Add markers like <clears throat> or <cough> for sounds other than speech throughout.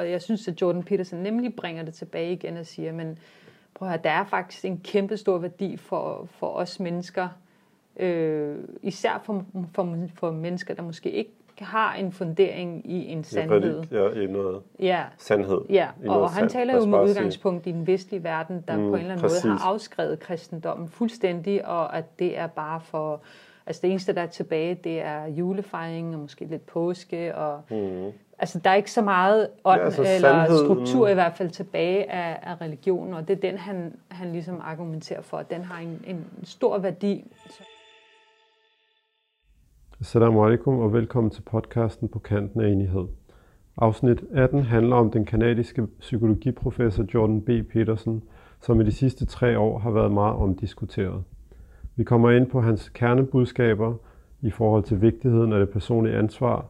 Og jeg synes, at Jordan Peterson nemlig bringer det tilbage igen og siger, men prøv at høre, der er faktisk en kæmpe stor værdi for, for os mennesker, øh, især for, for, for mennesker, der måske ikke har en fundering i en sandhed. Ja, i noget ja. sandhed. Ja, og han sand, taler jo med udgangspunkt i den vestlige verden, der mm, på en eller anden præcis. måde har afskrevet kristendommen fuldstændig, og at det er bare for... Altså det eneste, der er tilbage, det er julefejring og måske lidt påske, og mm. Altså der er ikke så meget ånd ja, altså eller sandhed, struktur i hvert fald tilbage af, af religionen, og det er den, han, han ligesom argumenterer for, at den har en, en stor værdi. Assalamu alaikum og velkommen til podcasten på kanten af enighed. Afsnit 18 handler om den kanadiske psykologiprofessor Jordan B. Peterson, som i de sidste tre år har været meget omdiskuteret. Vi kommer ind på hans kernebudskaber i forhold til vigtigheden af det personlige ansvar,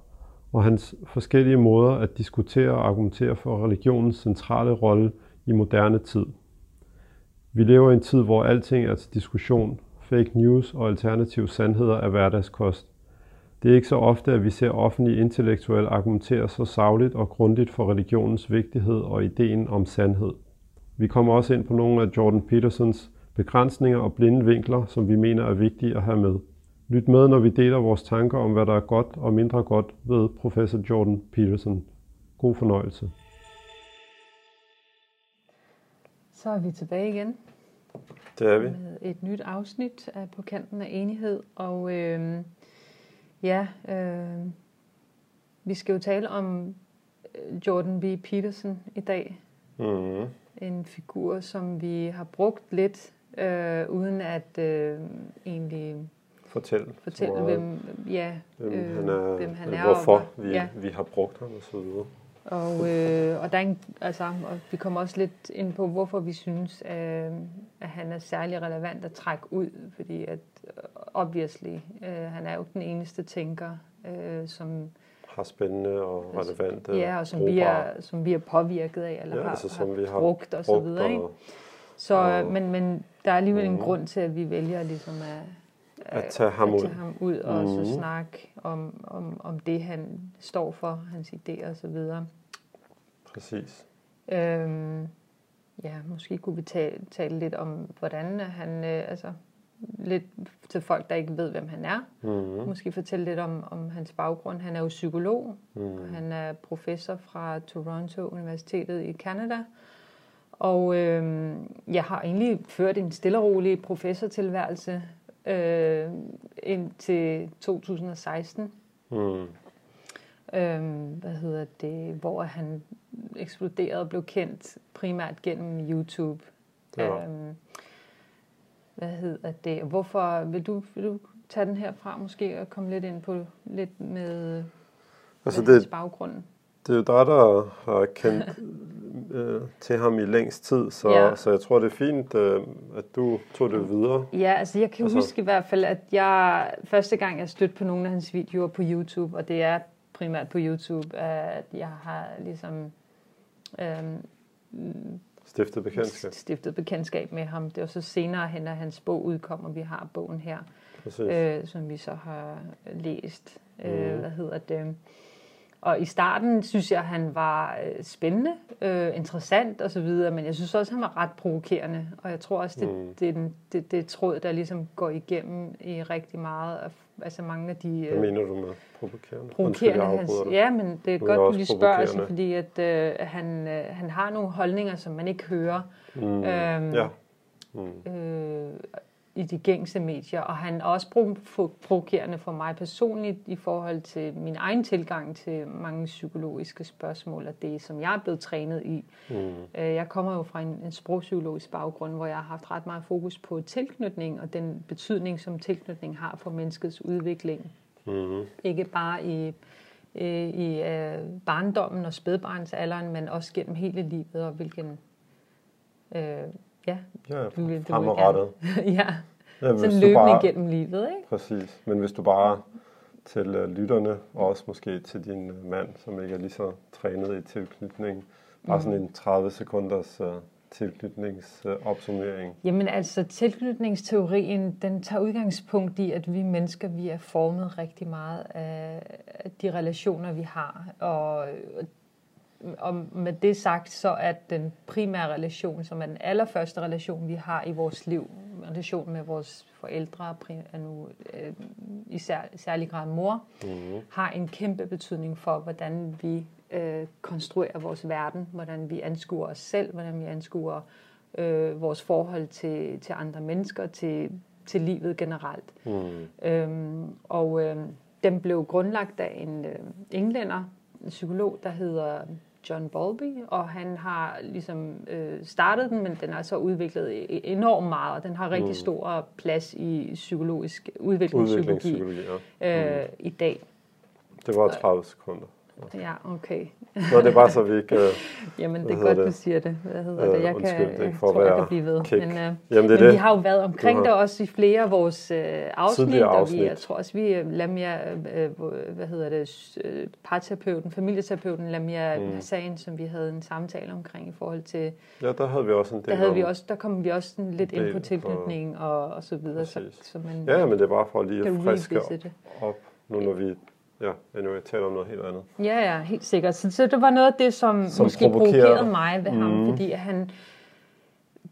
og hans forskellige måder at diskutere og argumentere for religionens centrale rolle i moderne tid. Vi lever i en tid, hvor alting er til diskussion, fake news og alternative sandheder er hverdagskost, det er ikke så ofte, at vi ser offentlige intellektuelle argumentere så savligt og grundigt for religionens vigtighed og ideen om sandhed. Vi kommer også ind på nogle af Jordan Petersons begrænsninger og blinde vinkler, som vi mener er vigtige at have med. Lyt med, når vi deler vores tanker om, hvad der er godt og mindre godt ved professor Jordan Peterson. God fornøjelse. Så er vi tilbage igen. Det er vi. Med et nyt afsnit af På kanten af enighed. Og øh, Ja, øh, vi skal jo tale om øh, Jordan B. Peterson i dag. Mm. En figur, som vi har brugt lidt, øh, uden at øh, egentlig fortælle, fortælle hvem, ja, hvem, øh, han er, hvem han er, hvorfor og, vi, ja. vi har brugt ham og så videre. Og, øh, og, der er en, altså, og vi kommer også lidt ind på, hvorfor vi synes, øh, at han er særlig relevant at trække ud, fordi at obviously, øh, han er jo den eneste tænker, øh, som har spændende og relevante Ja, og som vi, er, som vi er påvirket af, eller ja, har, altså, som har vi har brugt og så videre. Ikke? Så, og, men, men der er alligevel mm. en grund til, at vi vælger ligesom at, at, at tage ham at ud, tage ham ud og mm. så snakke om, om, om det, han står for, hans idéer og så videre. Præcis. Øhm, ja, måske kunne vi tale, tale lidt om, hvordan han, øh, altså lidt til folk, der ikke ved, hvem han er. Mm-hmm. Måske fortælle lidt om, om hans baggrund. Han er jo psykolog. Mm. Han er professor fra Toronto Universitetet i Canada. Og øh, jeg har egentlig ført en stille og rolig professortilværelse øh, indtil 2016. Mm. Øhm, hvad hedder det, hvor han eksploderede og blev kendt primært gennem YouTube. Ja. Øhm, hvad hedder det? Hvorfor vil du, vil du tage den her fra måske og komme lidt ind på lidt med, altså med det, baggrund? Det er jo dig, der har kendt <laughs> øh, til ham i længst tid, så, ja. så jeg tror, det er fint, øh, at du tog det videre. Ja, altså jeg kan altså. huske i hvert fald, at jeg første gang jeg stødte på nogle af hans videoer på YouTube, og det er primært på YouTube, at jeg har ligesom øh, Stiftet bekendtskab. Stiftet bekendtskab med ham. Det var så senere hen, at hans bog udkom, og vi har bogen her, øh, som vi så har læst. Øh, mm. Øh, hvad hedder det? Og i starten synes jeg, at han var øh, spændende, øh, interessant osv., men jeg synes også, han var ret provokerende. Og jeg tror også, det, mm. det, det, det, det tråd, der ligesom går igennem i rigtig meget af altså mange af de... Hvad øh, mener du med provokerende? Provokerende. Hans, ja, men det er du godt, du lige spørger, altså, fordi at, øh, han, øh, han har nogle holdninger, som man ikke hører. Mm. Øhm, ja. Mm. Øh, i de gængse medier, og han er også provokerende for mig personligt i forhold til min egen tilgang til mange psykologiske spørgsmål, og det, som jeg er blevet trænet i. Mm. Øh, jeg kommer jo fra en, en sprogpsykologisk baggrund, hvor jeg har haft ret meget fokus på tilknytning, og den betydning, som tilknytning har for menneskets udvikling. Mm. Ikke bare i øh, i øh, barndommen og spædbarnsalderen, men også gennem hele livet, og hvilken øh, Ja, ja du, du fremadrettet. <laughs> ja, ja sådan løbende bare, igennem livet, ikke? Præcis, men hvis du bare til uh, lytterne, og også måske til din uh, mand, som ikke er lige så trænet i tilknytning, bare mm. sådan en 30 sekunders uh, tilknytningsopsummering? Uh, Jamen altså, tilknytningsteorien, den tager udgangspunkt i, at vi mennesker, vi er formet rigtig meget af de relationer, vi har. Og og med det sagt, så er den primære relation, som er den allerførste relation, vi har i vores liv, relation med vores forældre, er nu øh, i sær, særlig grad mor, mm. har en kæmpe betydning for, hvordan vi øh, konstruerer vores verden, hvordan vi anskuer os selv, hvordan vi anskuer øh, vores forhold til, til andre mennesker, til, til livet generelt. Mm. Øhm, og øh, den blev grundlagt af en øh, englænder, en psykolog, der hedder John Bowlby, og han har ligesom øh, startet den, men den er så udviklet enormt meget, og den har rigtig mm. stor plads i psykologisk udviklingspsykologi ja. øh, mm. i dag. Det var 30 sekunder. Ja, okay. Nå, det er bare så vi ikke... Uh, <laughs> Jamen, det er godt, det? du siger det. Hvad hedder uh, det? Jeg undskyld, kan, det jeg tror, jeg kan blive ved. Kick. Men, uh, Jamen, det er men det. vi har jo været omkring har... det også i flere af vores uh, afsnit, afsnit, og vi, jeg tror også, vi Lamia, uh, hvad hedder det, uh, parterapeuten, familieterapeuten Lamia mm. Sagen, som vi havde en samtale omkring i forhold til... Ja, der havde vi også en del der havde vi også, Der kom vi også sådan lidt ind på tilknytning og, og så videre. Så, så man, ja, men det er bare for lige at friske op, nu når vi Ja, anyway, taler om noget helt andet. Ja, ja, helt sikkert. Så, så det var noget af det, som, som måske provokerede mig ved mm. ham, fordi han,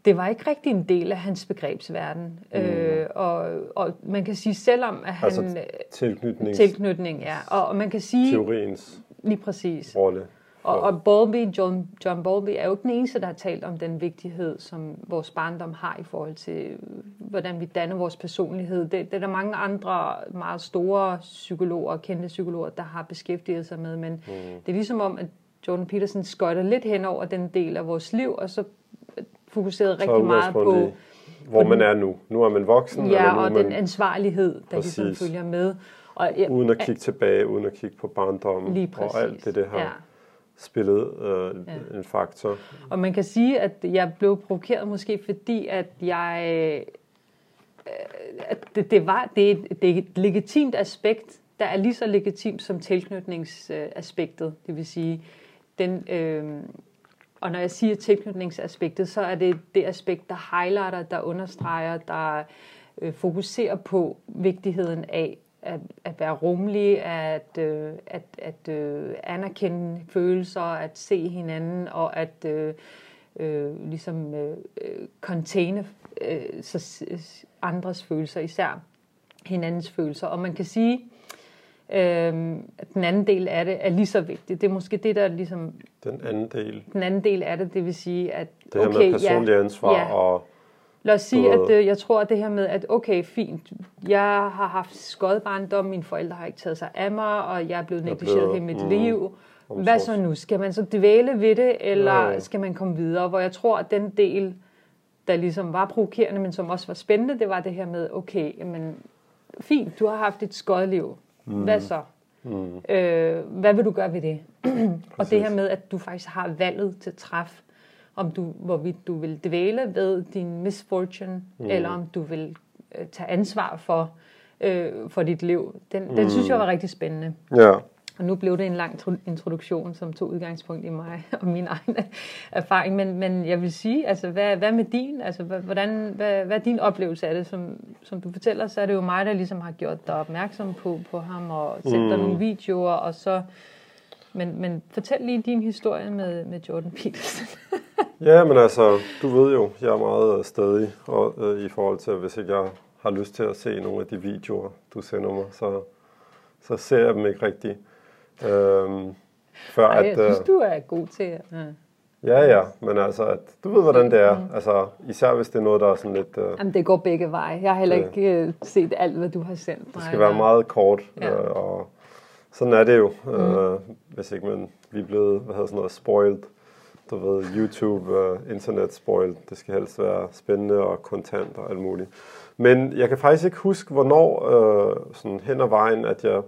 det var ikke rigtig en del af hans begrebsverden. Mm. Øh, og, og man kan sige, selvom at han... Altså tilknytnings... Tilknytning, ja. Og, og man kan sige... Teoriens lige præcis. rolle. Og, og Bowlby, John, John Bowlby er jo ikke den eneste, der har talt om den vigtighed, som vores barndom har i forhold til, hvordan vi danner vores personlighed. Det, det er der mange andre meget store psykologer, kendte psykologer, der har beskæftiget sig med, men mm. det er ligesom om, at Jordan Peterson skøjter lidt hen over den del af vores liv, og så fokuserede så rigtig meget på... Hvor man er nu. Nu er man voksen. Ja, eller nu og man... den ansvarlighed, der ligesom følger med. Og, ja, uden at kigge tilbage, uden at kigge på barndommen og alt det, det har. Ja spillet øh, ja. en faktor. Og man kan sige, at jeg blev provokeret måske fordi, at jeg øh, at det, det, var, det, er, det er et legitimt aspekt, der er lige så legitimt som tilknytningsaspektet. Det vil sige, den, øh, og når jeg siger tilknytningsaspektet, så er det det aspekt, der highlighter, der understreger, der øh, fokuserer på vigtigheden af at, at være rummelig, at, øh, at, at øh, anerkende følelser, at se hinanden og at øh, øh, ligesom øh, containe øh, så andres følelser, især hinandens følelser. Og man kan sige, øh, at den anden del af det er lige så vigtigt. Det er måske det, der ligesom... Den anden del? Den anden del af det, det vil sige, at... Det her okay, med personlig ja, ansvar ja, og Lad os sige, at øh, jeg tror, at det her med, at okay, fint, jeg har haft skød barndom, mine forældre har ikke taget sig af mig, og jeg er blevet negligeret i mit mm, liv. Hvad så nu? Skal man så dvæle ved det, eller ja. skal man komme videre? Hvor jeg tror, at den del, der ligesom var provokerende, men som også var spændende, det var det her med, okay, jamen, fint, du har haft et skødliv. Mm. Hvad så? Mm. Øh, hvad vil du gøre ved det? <clears throat> og det her med, at du faktisk har valget til at træffe om du, hvorvidt du vil dvæle ved din misfortune, mm. eller om du vil øh, tage ansvar for, øh, for dit liv. Den, mm. den synes jeg var rigtig spændende. Ja. Og nu blev det en lang introduktion, som tog udgangspunkt i mig <laughs> og min egen <laughs> erfaring. Men, men jeg vil sige, altså, hvad, hvad med din? Altså, hvordan, hvad, hvad er din oplevelse af det? Som, som du fortæller, så er det jo mig, der ligesom har gjort dig opmærksom på, på ham og sendt mm. dig nogle videoer, og så men, men fortæl lige din historie med, med Jordan Peterson. <laughs> ja, men altså, du ved jo, jeg er meget stadig og, øh, i forhold til, hvis ikke jeg har lyst til at se nogle af de videoer, du sender mig, så, så ser jeg dem ikke rigtigt. Øhm, før Ej, at, jeg synes, øh, du er god til at... Ja. Ja, ja, men altså, at, du ved, hvordan det er. Mm. Altså, især hvis det er noget, der er sådan lidt... Uh, Jamen, det går begge veje. Jeg har heller det, ikke uh, set alt, hvad du har sendt mig. Det skal være meget kort, ja. uh, og sådan er det jo, mm. øh, hvis ikke man, vi er blevet, hvad hedder sådan noget, spoiled. Du ved, YouTube, uh, internet spoiled. Det skal helst være spændende og kontant og alt muligt. Men jeg kan faktisk ikke huske, hvornår øh, sådan hen ad vejen, at jeg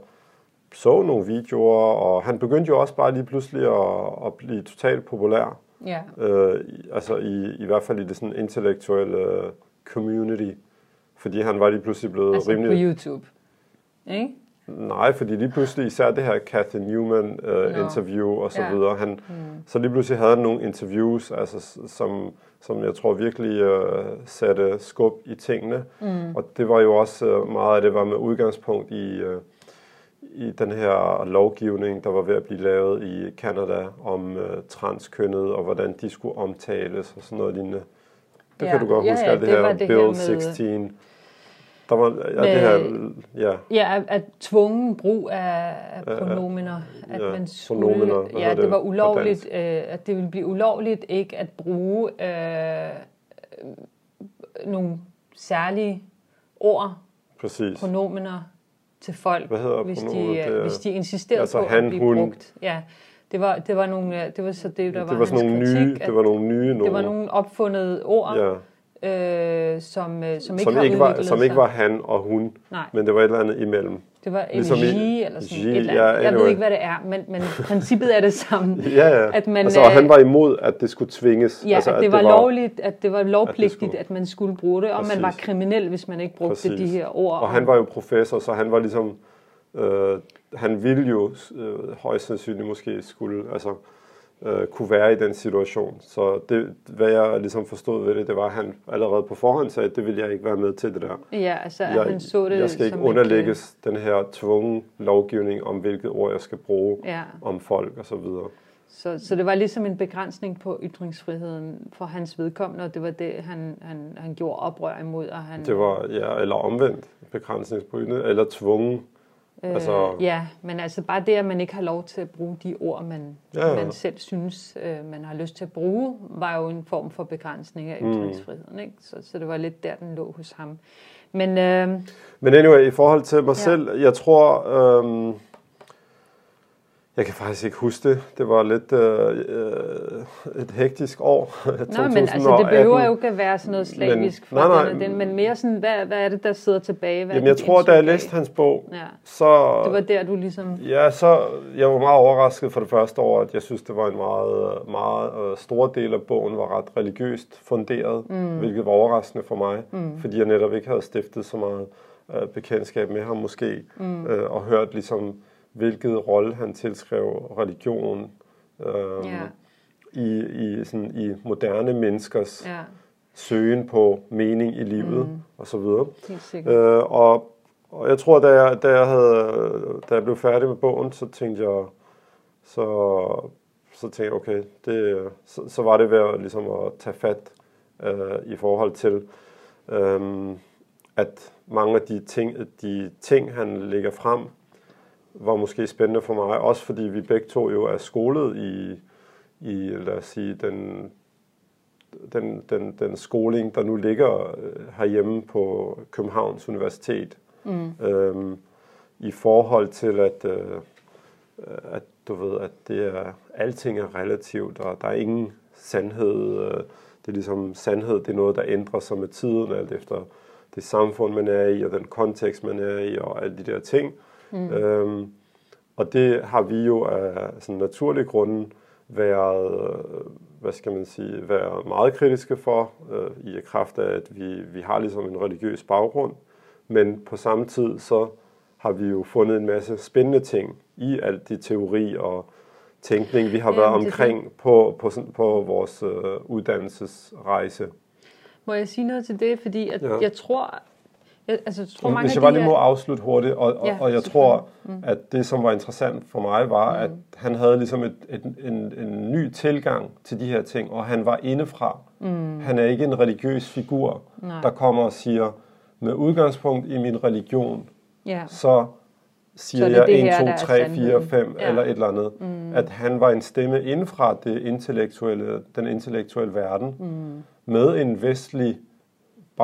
så nogle videoer, og han begyndte jo også bare lige pludselig at, at blive totalt populær. Ja. Øh, altså i, i hvert fald i det sådan intellektuelle community. Fordi han var lige pludselig blevet altså rimelig... på YouTube, ikke? Nej, fordi lige pludselig, især det her Kathy Newman uh, no. interview og så ja. videre, han, mm. så lige pludselig havde han nogle interviews, altså, som, som jeg tror virkelig uh, satte skub i tingene. Mm. Og det var jo også uh, meget af det var med udgangspunkt i, uh, i den her lovgivning, der var ved at blive lavet i Kanada om uh, transkønnet og hvordan de skulle omtales og sådan noget lignende. Det Ja, kan du godt ja, huske, ja, det, det her det Bill her med- 16. Der var ja, Med- det her, ja, Ja, at, at tvungen brug af, af ja. At Ja, man skulle, pronomener, hvad ja, det det var ulovligt, øh, at det ville blive ulovligt ikke at bruge øh, nogle særlige ord, præcis. pronomener til folk, Hvad hedder hvis de? Det øh, er- hvis de insisterede altså på han, at blive hun. brugt. Ja, det var, det var nogle, det var så det, der var, det var sådan hans nogle nye, kritik, det var nogle nye det var nogle opfundede ord, ja, øh, som, øh, som ikke som har ikke var, som sig. ikke var han og hun, Nej. men det var et eller andet imellem. Det var Ligesom ligesom i- eller sådan G, et eller ja, andet. Jeg ved anyway. ikke, hvad det er, men, men princippet er det samme. <laughs> Ja, ja. At man, altså, og øh, han var imod, at det skulle tvinges. Ja, altså, at det var lovligt, at det var lovpligtigt, skulle- at man skulle bruge det, og man var Præcis. kriminel, hvis man ikke brugte Præcis. de her ord. Og han var jo professor, så han var ligesom, øh, han ville jo øh, højst sandsynligt måske skulle, altså øh, kunne være i den situation. Så det, hvad jeg ligesom forstod ved det, det var, at han allerede på forhånd sagde, at det vil jeg ikke være med til det der. Ja, altså Jeg, han så det jeg skal ikke underlægges den her tvungne lovgivning om, hvilket ord jeg skal bruge Ja, om folk og så videre. så, så det var ligesom en begrænsning på ytringsfriheden for hans vedkommende, og det var det, han, han, han gjorde oprør imod. Og han, Det var, ja, eller omvendt begrænsningsbrydende, eller tvungen. Øh, altså- Ja, men altså bare det, at man ikke har lov til at bruge de ord, man, Ja, ja. man selv synes, øh, man har lyst til at bruge, var jo en form for begrænsning af Mm. ytringsfriheden. Ikke? Så, så det var lidt der, den lå hos ham. Men øh, Men anyway, i forhold til mig Ja. selv, jeg tror, øhm, jeg kan faktisk ikke huske det. Det var lidt øh, øh, et hektisk år. <laughs> Nej, men altså, det behøver jo ikke at være sådan noget slavisk Men- fra nej, nej. den, men mere sådan, hvad, hvad er det, der sidder tilbage? Hvad Jamen, jeg tror, da jeg læste hans bog, Ja, så... det var der, du ligesom... Ja, så jeg var meget overrasket for det første år, at jeg synes, det var en meget, meget øh, stor del af bogen var ret religiøst funderet, mm. hvilket var overraskende for mig, mm. fordi jeg netop ikke havde stiftet så meget øh, bekendtskab med ham måske, mm. øh, og hørt ligesom, hvilket rolle han tilskrev religion øh, Ja, i, i, sådan, i moderne menneskers ja, søgen på mening i livet mm. og så videre. Øh, og, og jeg tror, da jeg, da, jeg havde, da jeg blev færdig med bogen, så tænkte jeg, så, så tænkte jeg, okay, det, så, så var det ved at, ligesom at tage fat øh, i forhold til, øh, at mange af de ting, de ting, han lægger frem, var måske spændende for mig, også fordi vi begge to jo er skolet i, i lad os sige, den, den, den, den skoling, der nu ligger øh, herhjemme på Københavns Universitet, Mm. øhm, i forhold til, at, øh, at du ved, at det er, alting er relativt, og der er ingen sandhed. Øh, det er ligesom sandhed, det er noget, der ændrer sig med tiden, alt efter det samfund, man er i, og den kontekst, man er i, og alle de der ting. Mm. Øhm, og det har vi jo af sådan naturlige grunde været, hvad skal man sige, været meget kritiske for, øh, i kraft af, at vi, vi har ligesom en religiøs baggrund. Men på samme tid, så har vi jo fundet en masse spændende ting i alt det teori og tænkning, vi har været det er omkring på, på, sådan- på vores øh, uddannelsesrejse. Må jeg sige noget til det? Fordi at Ja. jeg tror... Jeg, altså, jeg tror mange Hvis jeg bare lige må afslutte hurtigt, og, og, Ja, og jeg tror, at det, som var interessant for mig, var, at han havde ligesom et, et, en, en ny tilgang til de her ting, og han var indefra. Mm. Han er ikke en religiøs figur, Nej. der kommer og siger, med udgangspunkt i min religion, Ja, så siger Så er jeg det 1, her, 2, der er 3, 4, sandheden. 5 Ja. eller et eller andet. Mm. At han var en stemme indefra det intellektuelle, den intellektuelle verden, mm. med en vestlig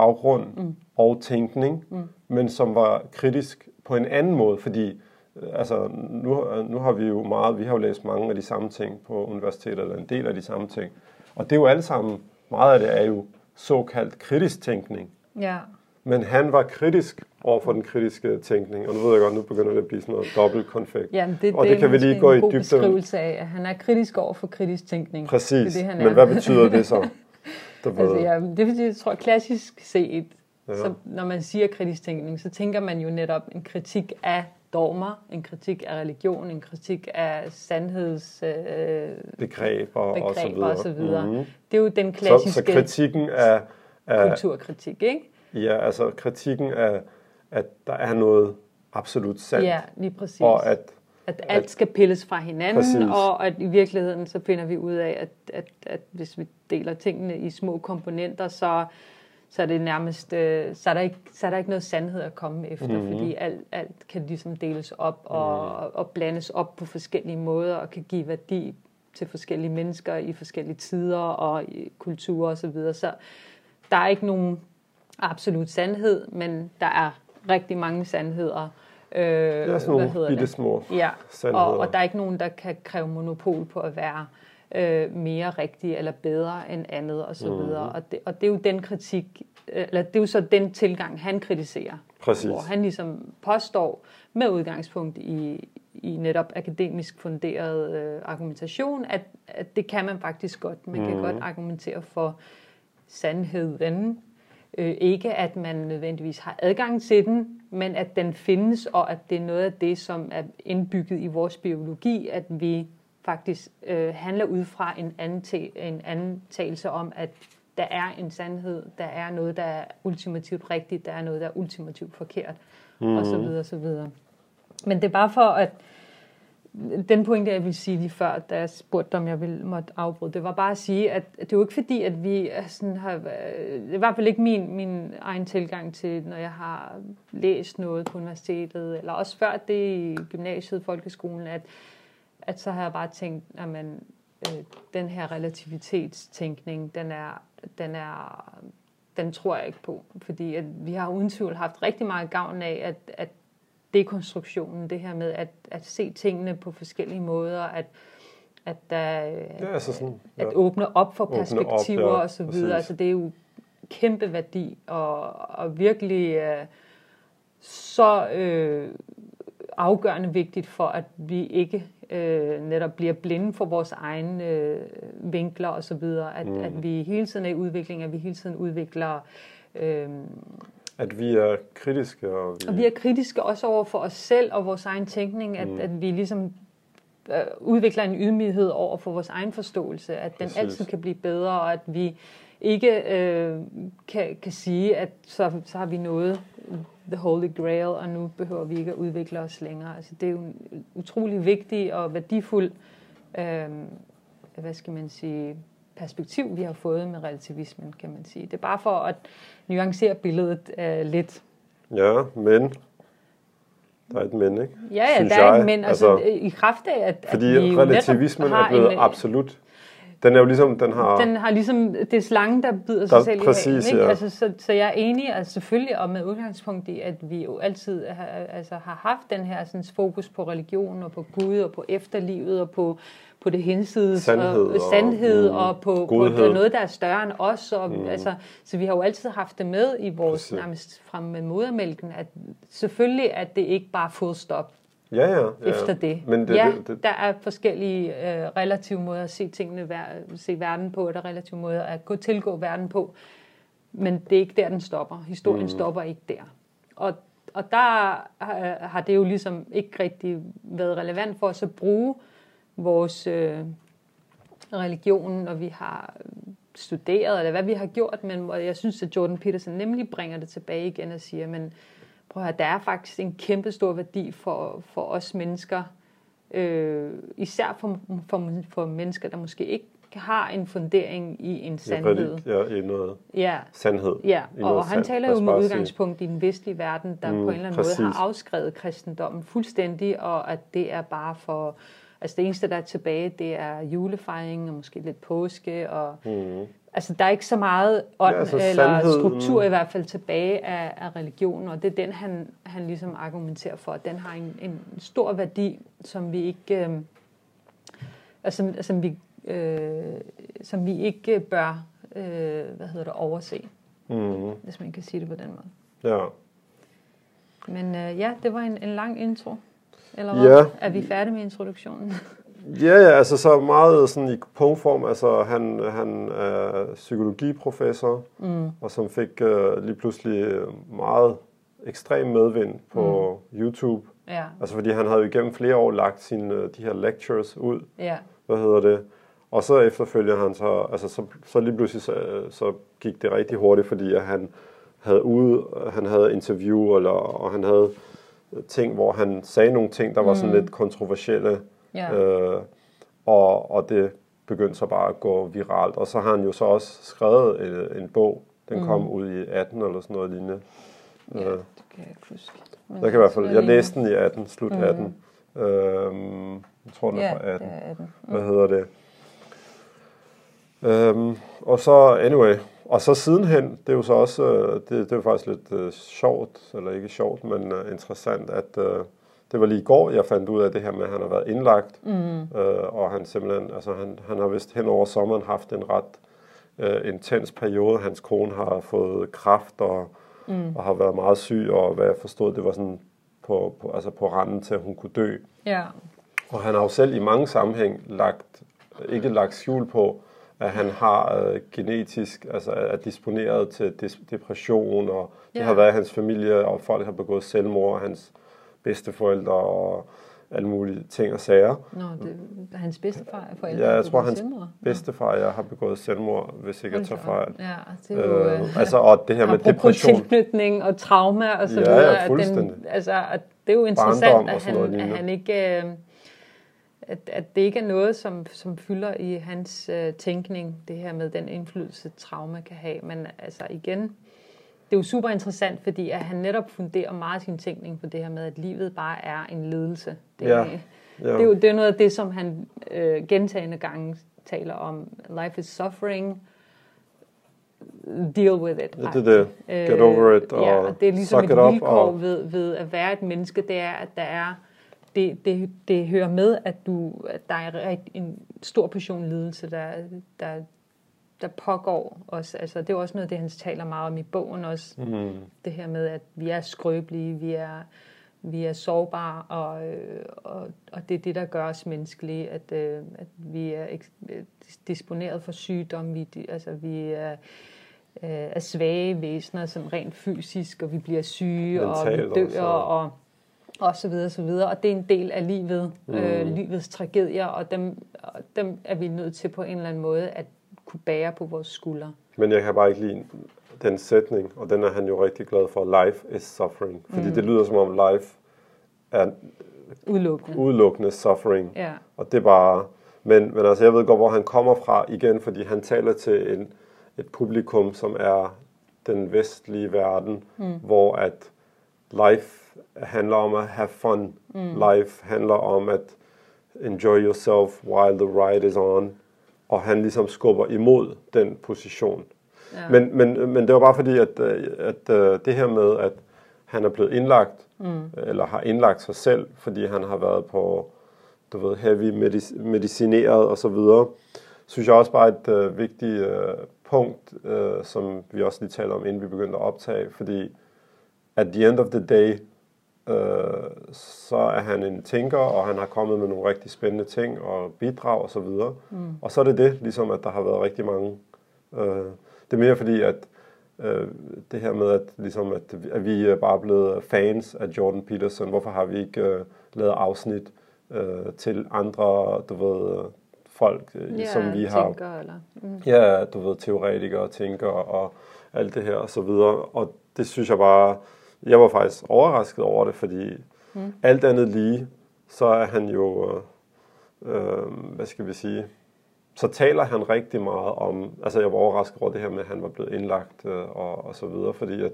baggrund mm. og tænkning, mm. men som var kritisk på en anden måde, fordi øh, altså, nu, nu har vi jo meget, vi har jo læst mange af de samme ting på universitetet, eller en del af de samme ting. Og det er jo alle sammen, meget af det er jo såkaldt kritisk tænkning. ja. Men han var kritisk over for den kritiske tænkning, og nu ved jeg godt, nu begynder det at blive sådan noget dobbelt konfekt. Jamen, det, Og det, det kan vi lige gå i dybden. beskrivelse af, at han er kritisk over for kritisk tænkning. Præcis, Det det, han men er. hvad betyder det så? <laughs> Ved, Altså, ja, det er fordi, jeg tror klassisk set, Ja. så, når man siger kritisk tænkning, så tænker man jo netop en kritik af dogmer, en kritik af religion, en kritik af sandheds... Øh, begreber, og så videre. og så videre. Mhm. Det er jo den Så, klassiske så kritikken af, af, kulturkritik, ikke? ja, altså kritikken af, at der er noget absolut sandt. Ja, lige præcis. Og at, at alt skal pilles fra hinanden, præcis. og at i virkeligheden så finder vi ud af, at, at, at hvis vi deler tingene i små komponenter, så, så er det nærmest, øh, så, er der ikke, så er der ikke noget sandhed at komme efter, mm-hmm. fordi alt, alt kan ligesom deles op og, mm. og blandes op på forskellige måder, og kan give værdi til forskellige mennesker i forskellige tider og i kulturer osv. Så, videre. så der er ikke nogen absolut sandhed, men der er rigtig mange sandheder. Øh, det er sådan nogle bitte det? små ja. sandheder. Og, og der er ikke nogen, der kan kræve monopol på at være øh, mere rigtig eller bedre end andet og så videre. Mm. Og, det, og det er jo den kritik, eller det er jo så den tilgang, han kritiserer. Præcis. Hvor han ligesom påstår med udgangspunkt i, i netop akademisk funderet øh, argumentation, at, at det kan man faktisk godt. Man mm. kan godt argumentere for sandheden. Øh, ikke at man nødvendigvis har adgang til den, men at den findes, og at det er noget af det, som er indbygget i vores biologi, at vi faktisk øh, handler ud fra en, anden en antagelse om, at der er en sandhed, der er noget, der er ultimativt rigtigt, der er noget, der er ultimativt forkert, mm. og så videre, og så videre. Men det er bare for at den pointe, jeg ville sige lige før, da jeg spurgte om jeg ville måtte afbryde, det var bare at sige, at det er jo ikke fordi, at vi sådan har, det er i hvert fald ikke min, min egen tilgang til, når jeg har læst noget på universitetet, eller også før det i gymnasiet, folkeskolen, at, at så har jeg bare tænkt, at man, øh, den her relativitetstænkning, den er, den er, den tror jeg ikke på, fordi at vi har uden tvivl haft rigtig meget gavn af, at, at dekonstruktionen, det her med at, at se tingene på forskellige måder, at at, der, ja, altså sådan, ja. at åbne op for perspektiver op, ja, og så videre. Altså det er jo kæmpe værdi og, og virkelig uh, så uh, afgørende vigtigt for, at vi ikke uh, netop bliver blinde for vores egne uh, vinkler og så videre. At, mm. at vi hele tiden er i udvikling, at vi hele tiden udvikler uh, at vi er kritiske. Og vi, og vi er kritiske også over for os selv og vores egen tænkning, at, mm. at vi ligesom øh, udvikler en ydmyghed over for vores egen forståelse, at den Præcis. altid kan blive bedre, og at vi ikke øh, kan, kan sige, at så, så har vi nået the holy grail, og nu behøver vi ikke at udvikle os længere. Altså, det er jo en utrolig vigtig og værdifuld, øh, hvad skal man sige, perspektiv, vi har fået med relativismen, kan man sige. Det er bare for at nuancere billedet uh, lidt. Ja, men der er et men, ikke? Ja, ja, Synes der er et men. Altså, altså, i kraft af, at, fordi at vi relativismen er blevet en, absolut. Den er jo ligesom, den har... Den har ligesom, det er slangen, der bider sig der, selv præcis, i hagen, ikke? Ja. Altså, så, så jeg er enig, altså selvfølgelig, og med udgangspunkt i, at vi jo altid har, altså, har haft den her sådan, fokus på religion, og på Gud, og på efterlivet, og på på det hensides sandhed og, og sandhed mm, og på, på, på noget, der er større end os. Og, mm. altså, så vi har jo altid haft det med i vores Præcis. nærmest frem med modermælken, at selvfølgelig er det ikke bare full stop. Ja, ja, ja. Efter det. Men det, ja, det, det. der er forskellige øh, relative måder at se tingene, se verden på, og der er relative måder at gå tilgå verden på. Men det er ikke der, den stopper. Historien mm. stopper ikke der. Og, og der har, har det jo ligesom ikke rigtig været relevant for os at bruge øh, vores øh, religion, når vi har studeret, eller hvad vi har gjort, men jeg synes, at Jordan Peterson nemlig bringer det tilbage igen og siger, men prøv at høre, der er faktisk en kæmpe stor værdi for, for os mennesker, øh, især for, for, for mennesker, der måske ikke har en fundering i en sandhed. Ja, i noget ja. sandhed. Ja, og han sand, taler jo med udgangspunkt i den vestlige verden, der mm, på en eller anden præcis. måde har afskrevet kristendommen fuldstændig, og at det er bare for Altså det eneste, der er tilbage, det er julefejring og måske lidt påske. Og, mm. Altså der er ikke så meget ånd ja, altså eller struktur i hvert fald tilbage af, af religionen, og det er den, han, han ligesom argumenterer for, at den har en, en stor værdi, som vi ikke, øh, altså, som vi, øh, som vi ikke bør øh, hvad hedder det, overse, mm. hvis man kan sige det på den måde. Ja. Men øh, ja, det var en, en lang intro. Eller hvad? Ja. Er vi færdige med introduktionen? <laughs> Ja, ja, altså så meget sådan i punktform. Altså han, han er psykologiprofessor, mm. og som fik uh, lige pludselig meget ekstrem medvind på mm. YouTube. Ja. Altså fordi han havde jo igennem flere år lagt sine, uh, de her lectures ud. Ja. Hvad hedder det? Og så efterfølger han så, altså så, så lige pludselig så, så gik det rigtig hurtigt, fordi at han havde ude, han havde interview, eller, og han havde ting, hvor han sagde nogle ting, der var sådan lidt kontroversielle, Ja. øh, og, og det begyndte så bare at gå viralt. Og så har han jo så også skrevet en, en bog, den kom ud i 18 eller sådan noget lignende. ja, Øh, det kan jeg ikke huske. Men jeg kan i hvert fald, jeg læste den i 18, slut 18. Øhm, jeg tror, den er Ja, fra 18. det er 18. Hvad hedder det? Øhm, og så, anyway, og så sidenhen, det er jo så også, øh, det, det er faktisk lidt øh, sjovt, eller ikke sjovt, men øh, interessant, at øh, det var lige i går, jeg fandt ud af det her med, at han har været indlagt, mm. øh, og han simpelthen, altså han, han har vist hen over sommeren haft en ret øh, intens periode. Hans kone har fået kræft og, mm. og har været meget syg, og hvad jeg forstod, det var sådan på, på, altså på randen til, at hun kunne dø. Ja, Og han har jo selv i mange sammenhæng lagt, ikke lagt skjul på, at han har øh, genetisk, altså er disponeret til des- depression, og det Ja. har været hans familie, og folk har begået selvmord, og hans bedsteforældre og alle mulige ting og sager. Nå, det er hans bedstefar forældre. Ja, jeg tror, hans selvmord. bedstefar jeg har begået selvmord, hvis ikke jeg tager fejl. Ja, det er jo... Øh, Øh, altså, og det her <laughs> med depression. tilknytning og trauma og så Ja, videre. ja, fuldstændig. Den, altså, det er jo interessant, at han, at han ikke... Øh, at, at det ikke er noget, som, som fylder i hans øh, tænkning, det her med den indflydelse, trauma kan have. Men altså igen, det er jo super interessant, fordi at han netop funderer meget sin tænkning på det her med, at livet bare er en ledelse. Det, Ja, er- ja. det, er, jo, det er noget af det, som han øh, gentagende gange taler om. Life is suffering. Deal with it. Ja, det er det. Get over it, Øh, ja, og og det er ligesom et vilkår og- ved, ved at være et menneske, det er, at der er det, det, det hører med, at, du, at der er en stor portion lidelse, der, der, der pågår også. Altså, det er også noget af det, han taler meget om i bogen også. Mm. Det her med, at vi er skrøbelige, vi er, vi er sårbare, og, øh, og, og det er det, der gør os menneskelige, at, øh, at vi er disponeret for sygdom, vi, altså, vi er, øh, er svage væsener, som rent fysisk, og vi bliver syge, og Mentalt vi også, dør, og- og, og så videre, så videre. Og det er en del af livet, mm. øh, Mm. livets tragedier, og dem, og dem er vi nødt til på en eller anden måde at kunne bære på vores skuldre. Men jeg kan bare ikke lide den sætning, og den er han jo rigtig glad for. Life is suffering. Fordi mm. det lyder som om life er Udelukkende. udelukkende suffering. Ja. Og det er bare... Men, men altså, jeg ved godt, hvor han kommer fra igen, fordi han taler til en, et publikum, som er den vestlige verden, mm. hvor at life handler om at have fun. Mm. Life handler om at enjoy yourself while the ride is on. Og han ligesom skubber imod den position. Ja. Men, men, men det var bare fordi, at, øh, at, at det her med, at han er blevet indlagt, mm. eller har indlagt sig selv, fordi han har været på, du ved, heavy medic- medicineret og så videre, synes jeg også bare er et øh, vigtigt øh, punkt, øh, som vi også lige taler om, inden vi begyndte at optage, fordi at the end of the day, øh, så er han en tænker, og han har kommet med nogle rigtig spændende ting og bidrag og så videre. Mm. Og så er det det, ligesom at der har været rigtig mange. Øh, det er mere fordi, at øh, det her med, at, ligesom at, at vi er bare blevet fans af Jordan Peterson. Hvorfor har vi ikke øh, lavet afsnit øh, til andre, du ved, folk, øh, ja, som vi har tænker, eller, mm. Ja, du ved, teoretikere, tænkere og alt det her og så videre. Og det synes jeg bare, jeg var faktisk overrasket over det, fordi mm. alt andet lige, så er han jo, øh, øh, hvad skal vi sige, så taler han rigtig meget om, altså jeg var overrasket over det her med, at han var blevet indlagt øh, og, og så videre, fordi at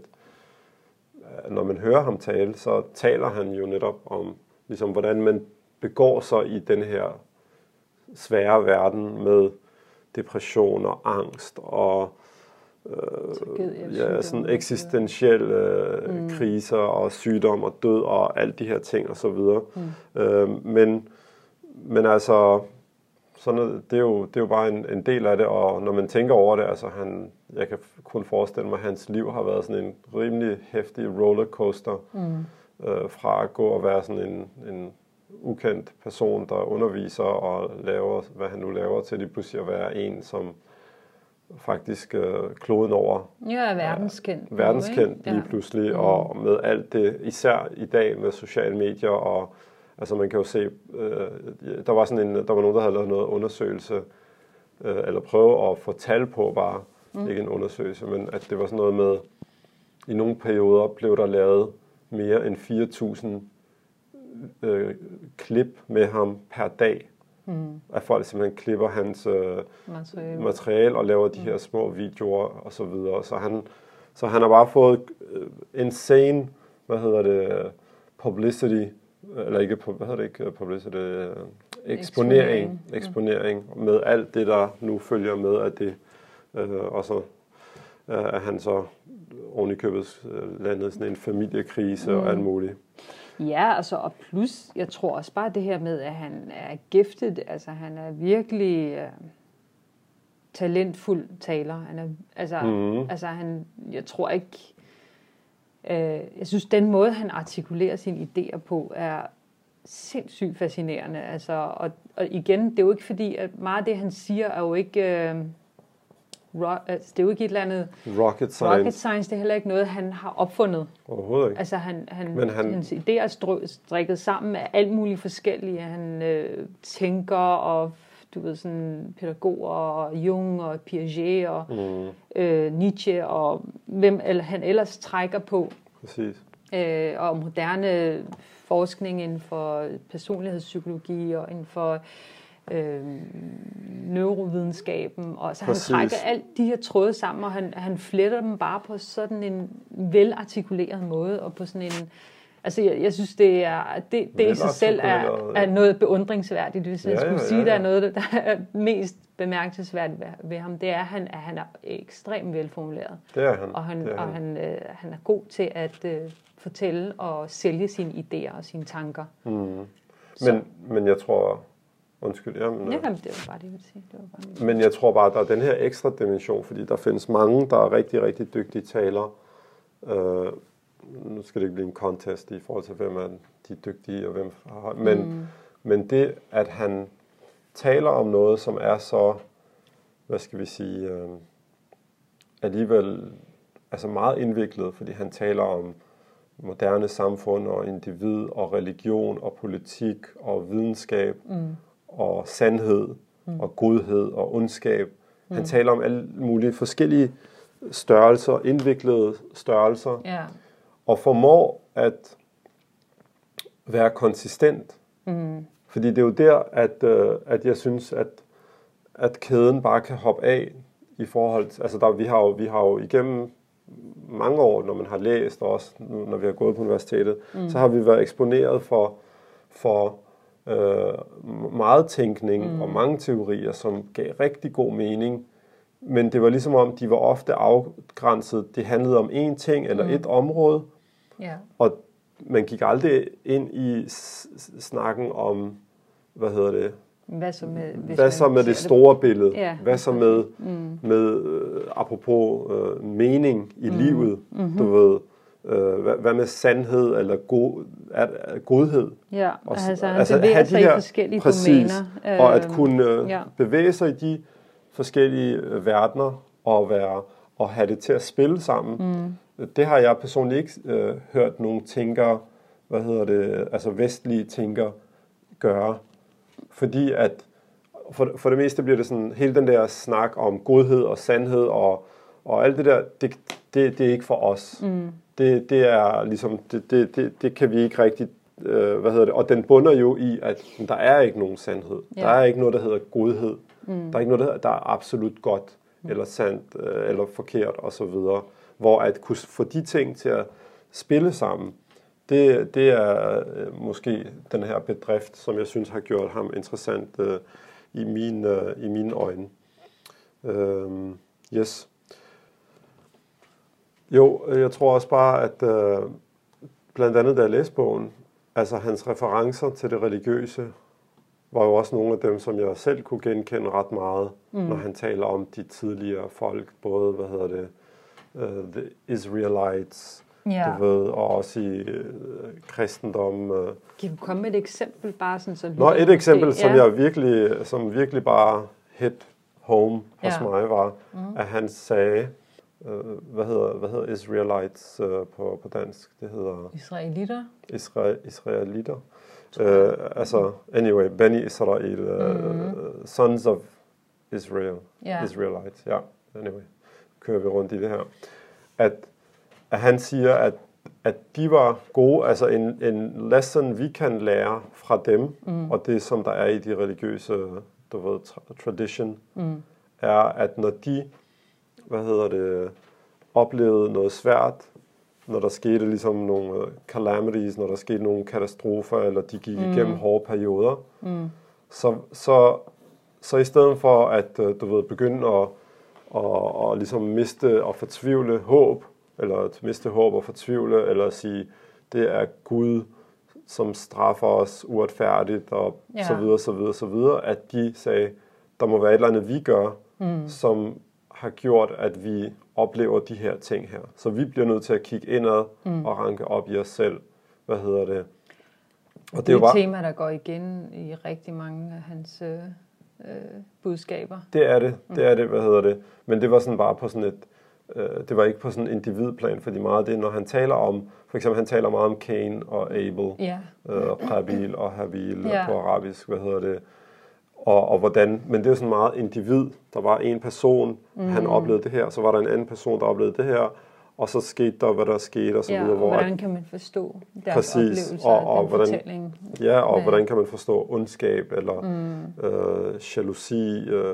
øh, når man hører ham tale, så taler han jo netop om, ligesom hvordan man begår sig i den her svære verden med depression og angst og øh, ja, sådan eksistentielle øh, mm. kriser og sygdom og død og alt de her ting og så videre. Mm. Øh, men, men altså, sådan noget, det, er jo, det er jo bare en, en del af det, og når man tænker over det, altså han, jeg kan kun forestille mig, at hans liv har været sådan en rimelig hæftig rollercoaster, mm. øh, fra at gå og være sådan en, en ukendt person, der underviser og laver, hvad han nu laver, til lige pludselig at være en, som faktisk øh, kloden over Ja, er verdenskendt. nu, verdenskendt ikke? lige pludselig, mm. og med alt det, især i dag med sociale medier, og altså man kan jo se, øh, der var sådan en, der var nogen, der havde lavet noget undersøgelse, øh, eller prøve at få tal på bare, mm. ikke en undersøgelse, men at det var sådan noget med, i nogle perioder blev der lavet mere end 4.000 øh, klip med ham per dag. Mm. At folk simpelthen klipper hans øh, materiale. materiale og laver de mm. her små videoer og så videre. Så han, så han har bare fået øh, insane, hvad hedder det, publicity, eller ikke, hvad hedder det ikke, publicity, øh, eksponering, eksponering mm. med alt det, der nu følger med af det. Øh, og så øh, er han så oven i købet øh, landet sådan en familiekrise mm. og alt muligt. Ja, altså, og plus, jeg tror også bare det her med, at han er giftet, altså han er virkelig øh, talentfuld taler. Han er, altså, mm. altså han, jeg tror ikke, øh, jeg synes, den måde, han artikulerer sine idéer på, er sindssygt fascinerende. Altså, og, og igen, det er jo ikke fordi, at meget af det, han siger, er jo ikke... Øh, rock, altså, det er jo ikke et eller andet... Rocket science. Rocket science, det er heller ikke noget, han har opfundet. Overhovedet ikke. Altså, han, han, Men han... hans idéer er strikket sammen med alt muligt forskellige. Han øh, tænker og du ved, sådan pædagoger og Jung og Piaget og mm. øh, Nietzsche og hvem eller han ellers trækker på. Præcis. Øh, og moderne forskning inden for personlighedspsykologi og inden for øh, neurovidenskaben. Og så Præcis. han trækker alt de her tråde sammen, og han, han fletter dem bare på sådan en velartikuleret måde, og på sådan en... Altså, jeg, jeg synes, det er det, det i sig selv er, er noget beundringsværdigt. Hvis jeg ja, skulle ja, sige, ja, der er noget, der er mest bemærkelsesværdigt ved, ved ham, det er, at han, at han er ekstremt velformuleret. Det er han. Og han, er, og han, øh, han er god til at øh, fortælle og sælge sine idéer og sine tanker. Mm. Men, men jeg tror, Undskyld. Jamen, ja, jamen, det var bare det, jeg ville sige. Det var bare Men jeg tror bare, at der er den her ekstra dimension, fordi der findes mange, der er rigtig, rigtig dygtige talere. Uh, nu skal det ikke blive en contest i forhold til, hvem er de dygtige, og hvem har... Men, mm. men det, at han taler om noget, som er så, hvad skal vi sige, uh, alligevel altså meget indviklet, fordi han taler om moderne samfund og individ og religion og politik og videnskab mm og sandhed mm. og godhed og ondskab. Mm. Han taler om alle mulige forskellige størrelser, indviklede størrelser, yeah. og formår at være konsistent. Mm. Fordi det er jo der, at, uh, at jeg synes, at, at kæden bare kan hoppe af i forhold til, altså der, vi, har jo, vi har jo igennem mange år, når man har læst, og også når vi har gået på universitetet, mm. så har vi været eksponeret for, for øh, meget tænkning mm. og mange teorier, som gav rigtig god mening. Men det var ligesom om, de var ofte afgrænset. Det handlede om én ting eller mm. et område. Yeah. Og man gik aldrig ind i snakken om, hvad hedder det? Hvad så med, hvad så med det store det... billede? Yeah. Hvad så med, mm. med uh, apropos uh, mening i mm. livet? Mm-hmm. Du ved, Øh, hvad, hvad med sandhed eller god, er, er godhed? Ja, og, altså han altså, bevæger sig her, i forskellige præcis, domæner. Og at kunne øh, ja. bevæge sig i de forskellige øh, verdener og være og have det til at spille sammen. Mm. Det har jeg personligt ikke øh, hørt nogen tænker, hvad hedder det, altså vestlige tænker gøre. Fordi at for, for det meste bliver det sådan, hele den der snak om godhed og sandhed og, og alt det der, det, det, det er ikke for os. Mm det, det er ligesom, det, det, det, det kan vi ikke rigtig, øh, hvad hedder det, og den bunder jo i, at der er ikke nogen sandhed. Ja. Der er ikke noget, der hedder godhed. Mm. Der er ikke noget, der, hedder, der er absolut godt, mm. eller sandt, øh, eller forkert, og så videre. Hvor at kunne få de ting til at spille sammen, det, det er øh, måske den her bedrift, som jeg synes har gjort ham interessant øh, i, mine, øh, i mine øjne. Øh, yes. Jo, jeg tror også bare, at øh, blandt andet da jeg læste bogen, altså hans referencer til det religiøse, var jo også nogle af dem, som jeg selv kunne genkende ret meget, mm. når han taler om de tidligere folk, både, hvad hedder det, uh, the Israelites, yeah. du ved, og også i uh, kristendom. Uh. Kan du komme med et eksempel bare sådan så Nå, et eksempel, det, som ja. jeg virkelig, som virkelig bare hit home hos yeah. mig, var, mm. at han sagde, øh, hvad hedder hvad hedder Israelites øh, på på dansk? Det hedder Israelitter. Isra Israelitter. Øh, altså anyway, Beni Israel, øh, mm. sons of Israel, yeah. Israelites. Ja, anyway, kører vi rundt i det her. At, at han siger, at at de var gode, altså en, en lesson, vi kan lære fra dem, mm. og det, som der er i de religiøse, du ved, tra- tradition, mm. er, at når de, hvad hedder det, oplevede noget svært, når der skete ligesom nogle calamities, når der skete nogle katastrofer, eller de gik mm. igennem hårde perioder, mm. så, så, så i stedet for at, øh, du ved, begynde at, at, at ligesom miste og fortvivle håb, eller at miste håb og fortvivle, eller at sige, det er Gud, som straffer os uretfærdigt, og ja. så videre, så videre, så videre, at de sagde, der må være et eller andet, vi gør, mm. som har gjort, at vi oplever de her ting her. Så vi bliver nødt til at kigge indad mm. og ranke op i os selv. Hvad hedder det? Og det, det er jo et tema, der går igen i rigtig mange af hans øh, øh, budskaber. Det er det, det er det, hvad hedder det. Men det var sådan bare på sådan et, øh, det var ikke på sådan en individplan, fordi meget det, når han taler om, for eksempel han taler meget om Cain og Abel, ja. øh, Qabil og Habil ja. på arabisk, hvad hedder det, og, og hvordan, men det er sådan meget individ. Der var en person, mm. han oplevede det her, så var der en anden person, der oplevede det her, og så skete der, hvad der skete, og så ja, videre. Hvor, hvordan kan man forstå deres præcis, oplevelser og, og den hvordan, fortælling? Ja, og ja. hvordan kan man forstå ondskab, eller mm. øh, jalousi, øh,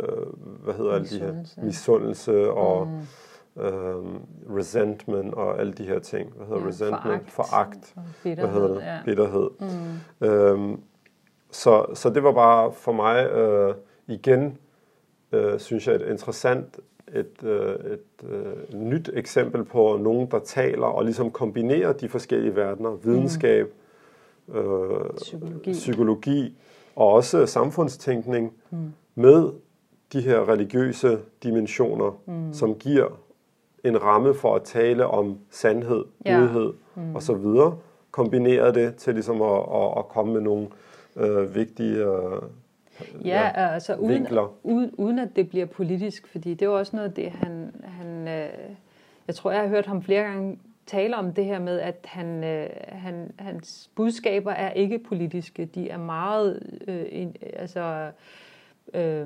hvad hedder alle de her, misundelse, og mm. øh, resentment, og alle de her ting. Hvad hedder ja, resentment? Foragt. foragt. Bitterhed. Hvad hedder det? Ja. Bitterhed. Mm. Øhm, så, så det var bare for mig øh, igen, øh, synes jeg, et interessant, et, øh, et øh, nyt eksempel på nogen, der taler og ligesom kombinerer de forskellige verdener, videnskab, mm. øh, psykologi. psykologi og også samfundstænkning mm. med de her religiøse dimensioner, mm. som giver en ramme for at tale om sandhed, ja. godhed mm. og så videre, kombineret det til ligesom at, at, at komme med nogle øh, vigtige øh, ja, ja, altså uden, uden, uden at det bliver politisk, fordi det er også noget af det, han, han øh, jeg tror, jeg har hørt ham flere gange tale om det her med, at han, øh, han, hans budskaber er ikke politiske. De er meget, øh, in, altså, øh, ja.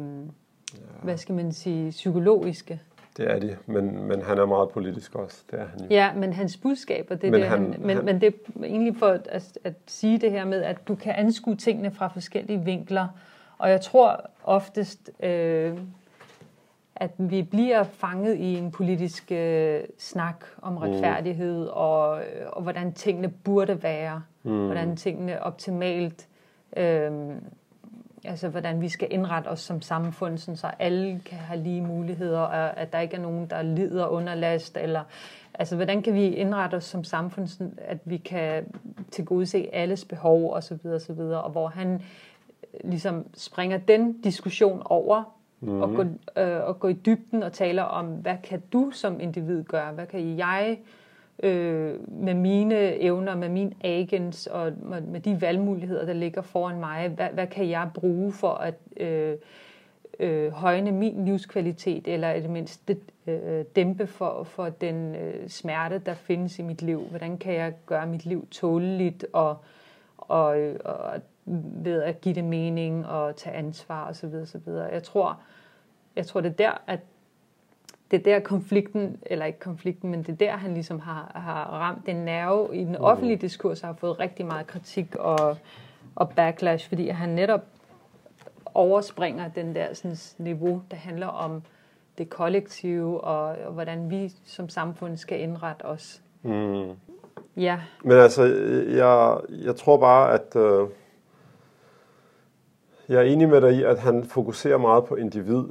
hvad skal man sige, psykologiske. Det er de, men, men han er meget politisk også. Det er han jo. Ja, men hans budskaber, det er men det, han, han, men, han, men det er egentlig for at, at sige det her med, at du kan anskue tingene fra forskellige vinkler. Og jeg tror oftest, øh, at vi bliver fanget i en politisk øh, snak om mm. retfærdighed, mm. og, og hvordan tingene burde være, mm. hvordan tingene optimalt øh, altså hvordan vi skal indrette os som samfund, sådan så alle kan have lige muligheder, og at der ikke er nogen, der lider under last, eller altså hvordan kan vi indrette os som samfund, sådan at vi kan tilgodese alles behov, og så videre, og videre, og hvor han øh, ligesom springer den diskussion over, mm-hmm. og, gå, øh, og gå i dybden og taler om, hvad kan du som individ gøre, hvad kan jeg øh, med mine evner, med min agens og med de valgmuligheder, der ligger foran mig. Hvad, hvad kan jeg bruge for at øh, øh, højne min livskvalitet, eller i det mindste øh, dæmpe for, for den øh, smerte, der findes i mit liv? Hvordan kan jeg gøre mit liv tåleligt og, og, og ved at give det mening og tage ansvar osv. osv. Jeg tror, jeg tror det er der, at det er der konflikten, eller ikke konflikten, men det er der, han ligesom har, har ramt den nerve i den mm. offentlige diskurs, har fået rigtig meget kritik og, og backlash, fordi han netop overspringer den der sådan, niveau, der handler om det kollektive, og, og hvordan vi som samfund skal indrette os. Mm. Ja. Men altså, jeg, jeg tror bare, at øh, jeg er enig med dig i, at han fokuserer meget på individ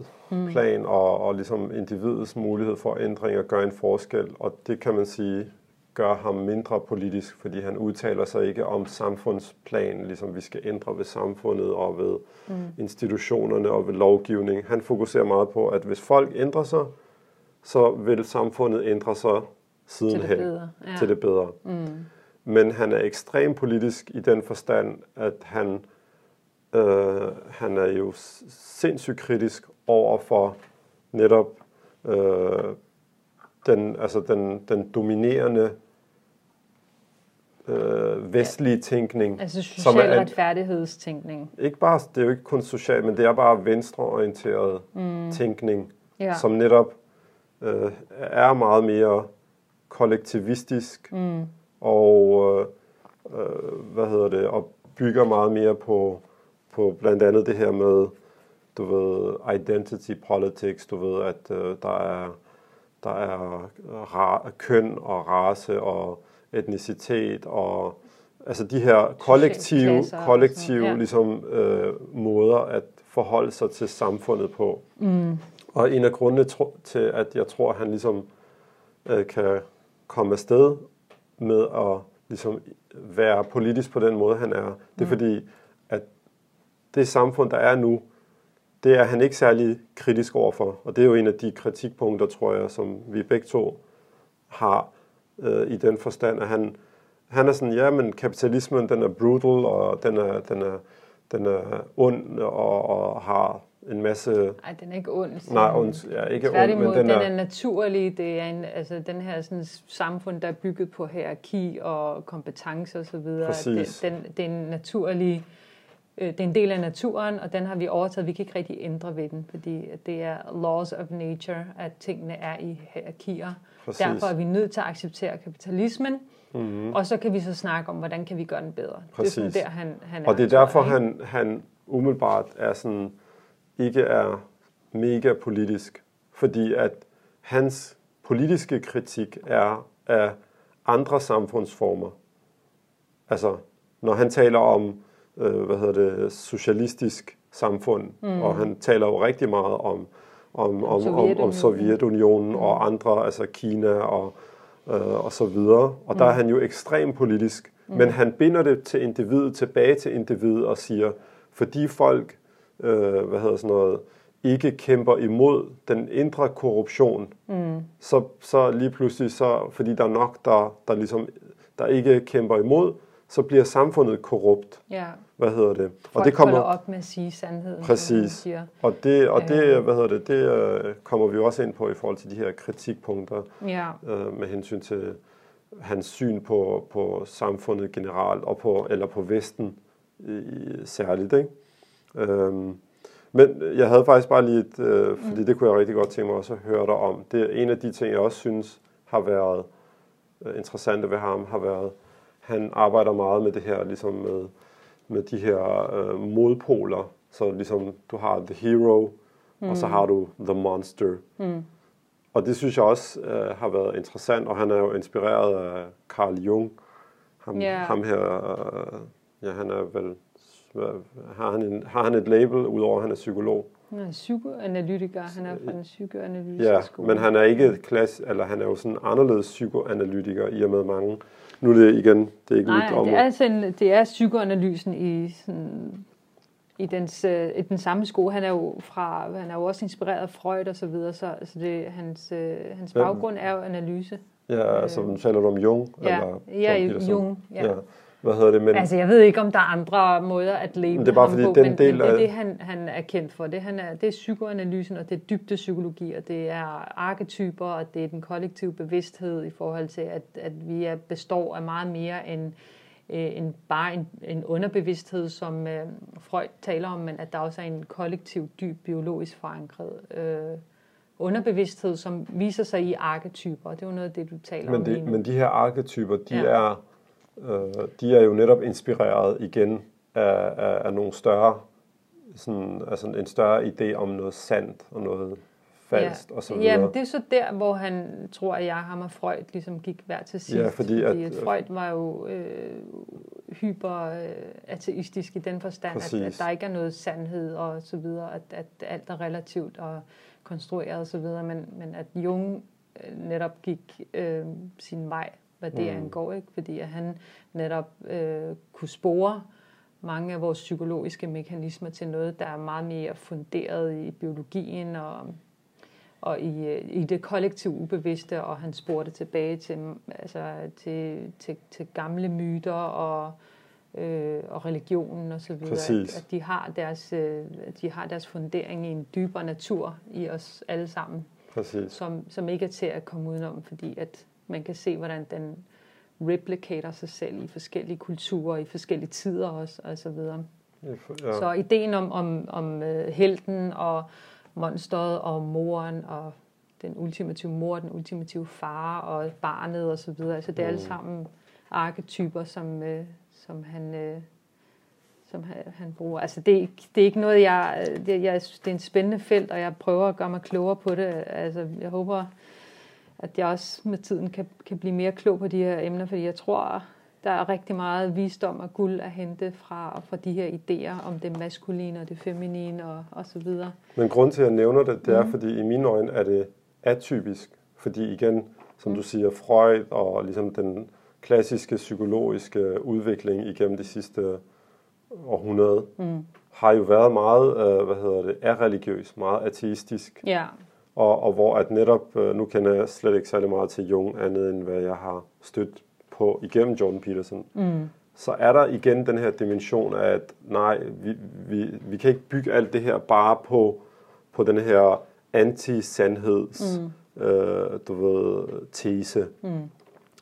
plan mm. og, og ligesom individets mulighed for ændring og gøre en forskel. Og det kan man sige gør ham mindre politisk, fordi han udtaler sig ikke om samfundsplan, ligesom vi skal ændre ved samfundet og ved mm. institutionerne og ved lovgivning. Han fokuserer meget på, at hvis folk ændrer sig, så vil samfundet ændre sig sidenhen til det bedre. Ja. Til det bedre. Mm. Men han er ekstremt politisk i den forstand, at han, øh, han er jo sindssygt kritisk over for netop øh, den, altså den, den dominerende øh, vestlige tænkning. Altså social som er, retfærdighedstænkning. Ikke bare, det er jo ikke kun social, men det er bare venstreorienteret mm. tænkning, ja. som netop øh, er meget mere kollektivistisk, mm. og øh, øh, hvad hedder det, og bygger meget mere på, på blandt andet det her med, du ved, identity politics, du ved, at øh, der er, der er ra- køn og race og etnicitet og altså de her kollektive, kollektive ja. ligesom, øh, måder at forholde sig til samfundet på. Mm. Og en af grundene tro, til, at jeg tror, at han ligesom øh, kan komme afsted med at ligesom være politisk på den måde, han er, det er mm. fordi, at det samfund, der er nu, det er han ikke særlig kritisk overfor. Og det er jo en af de kritikpunkter, tror jeg, som vi begge to har øh, i den forstand, at han, han er sådan, ja, men kapitalismen, den er brutal, og den er, den er, den er ond, og, og har en masse... Nej, den er ikke ond. Nej, ond, ja, ikke ond, men den, den er... er naturlig. Det er en, altså, den her sådan, samfund, der er bygget på hierarki og kompetence osv. Præcis. Den, den, det er en naturlig... Øh, det er en del af naturen, og den har vi overtaget. Vi kan ikke rigtig ændre ved den, fordi det er laws of nature, at tingene er i hierarkier. Præcis. Derfor er vi nødt til at acceptere kapitalismen, mm-hmm. og så kan vi så snakke om, hvordan kan vi gøre den bedre. Præcis. Det er sådan der, han, han er. Og det er derfor, han, han umiddelbart er sådan ikke er mega politisk, fordi at hans politiske kritik er af andre samfundsformer. Altså, når han taler om, øh, hvad hedder det, socialistisk samfund, mm. og han taler jo rigtig meget om, om, om, om, om Sovjetunionen mm. og andre, altså Kina og, øh, og så videre. Og mm. der er han jo ekstremt politisk, mm. men han binder det til individet, tilbage til individet og siger, fordi folk øh, hvad hedder sådan noget, ikke kæmper imod den indre korruption, mm. så, så lige pludselig, så, fordi der er nok, der, der, ligesom, der ikke kæmper imod, så bliver samfundet korrupt. Ja. Hvad hedder det? Folk og det kommer op med at sige sandheden. Præcis. Og det, og det, øh. hvad hedder det, det øh, kommer vi også ind på i forhold til de her kritikpunkter ja. øh, med hensyn til hans syn på, på samfundet generelt og på eller på Vesten i, særligt, ikke? Øhm, men jeg havde faktisk bare lige et, øh, fordi mm. det kunne jeg rigtig godt tænke mig også at høre dig om. Det er en af de ting, jeg også synes har været øh, interessante ved ham, har været, han arbejder meget med det her, ligesom med, med de her øh, modpoler. Så ligesom du har the hero, mm. og så mm. har du the monster. Mm. Og det synes jeg også øh, har været interessant, og han er jo inspireret af Carl Jung. Ham, yeah. ham her, øh, ja han er vel har han, en, har han et label, udover at han er psykolog? Han er psykoanalytiker, han er fra den psykoanalytiske ja, skole. men han er ikke et klasse, eller han er jo sådan anderledes psykoanalytiker, i og med mange. Nu er det igen, det er ikke Nej, mit område. det er, sådan, det er psykoanalysen i sådan, i, dens, øh, i den samme skole. Han er jo fra, han er jo også inspireret af Freud og så videre, så altså det, hans, øh, hans baggrund er jo analyse. Ja, altså øh, taler du om Jung? Ja, eller ja Jung. Ja. ja. Hvad hedder det? Men, altså, jeg ved ikke, om der er andre måder at label det er bare, fordi på, den men, del men det er det, han, han er kendt for. Det, han er, det er psykoanalysen, og det er dybde psykologi, og det er arketyper, og det er den kollektive bevidsthed i forhold til, at, at vi er, består af meget mere end, øh, end bare en, en underbevidsthed, som øh, Freud taler om, men at der også er en kollektiv, dyb, biologisk forankret øh, underbevidsthed, som viser sig i arketyper. Det er jo noget af det, du taler men det, om. Men de her arketyper, de ja. er øh, de er jo netop inspireret igen af, af, af nogle større, sådan, altså en større idé om noget sandt og noget falsk ja. og så videre. Jamen, det er så der, hvor han tror, at jeg, ham og Freud ligesom gik hver til sidst. Ja, fordi, fordi at, at Freud var jo øh, hyper-ateistisk i den forstand, at, at der ikke er noget sandhed og så videre, at, at alt er relativt og konstrueret og så videre, men, men at Jung øh, netop gik øh, sin vej hvad det mm. angår, ikke? fordi at han netop øh, kunne spore mange af vores psykologiske mekanismer til noget, der er meget mere funderet i biologien og, og i, øh, i det kollektive ubevidste, og han spurgte tilbage til, altså, til, til, til gamle myter og, øh, og religionen og så videre, at, at de har deres øh, de har deres fundering i en dybere natur i os alle sammen, Præcis. som som ikke er til at komme udenom, fordi at man kan se, hvordan den replicater sig selv i forskellige kulturer, i forskellige tider også, og så videre. Ja. Så ideen om, om, om uh, helten og monsteret og moren og den ultimative mor, den ultimative far og barnet og så videre, altså det er mm. alle sammen arketyper, som, øh, som han... Øh, som han, bruger. Altså det, det er ikke noget, jeg, det, jeg det er en spændende felt, og jeg prøver at gøre mig klogere på det. Altså jeg håber, at jeg også med tiden kan, kan blive mere klog på de her emner, fordi jeg tror, der er rigtig meget visdom og guld at hente fra, fra de her idéer om det maskuline og det feminine og, og så videre. Men grund til, at jeg nævner det, det er, mm. fordi i mine øjne er det atypisk. Fordi igen, som mm. du siger, Freud og ligesom den klassiske psykologiske udvikling igennem de sidste århundrede, mm. har jo været meget, øh, hvad hedder det, er-religiøs, meget ateistisk. Ja. Og, og hvor at netop, øh, nu kender jeg slet ikke særlig meget til Jung, andet end hvad jeg har stødt på igennem Jordan Peterson, mm. så er der igen den her dimension af, at nej, vi, vi, vi kan ikke bygge alt det her bare på, på den her anti-sandheds, mm. øh, du ved, tese. Mm.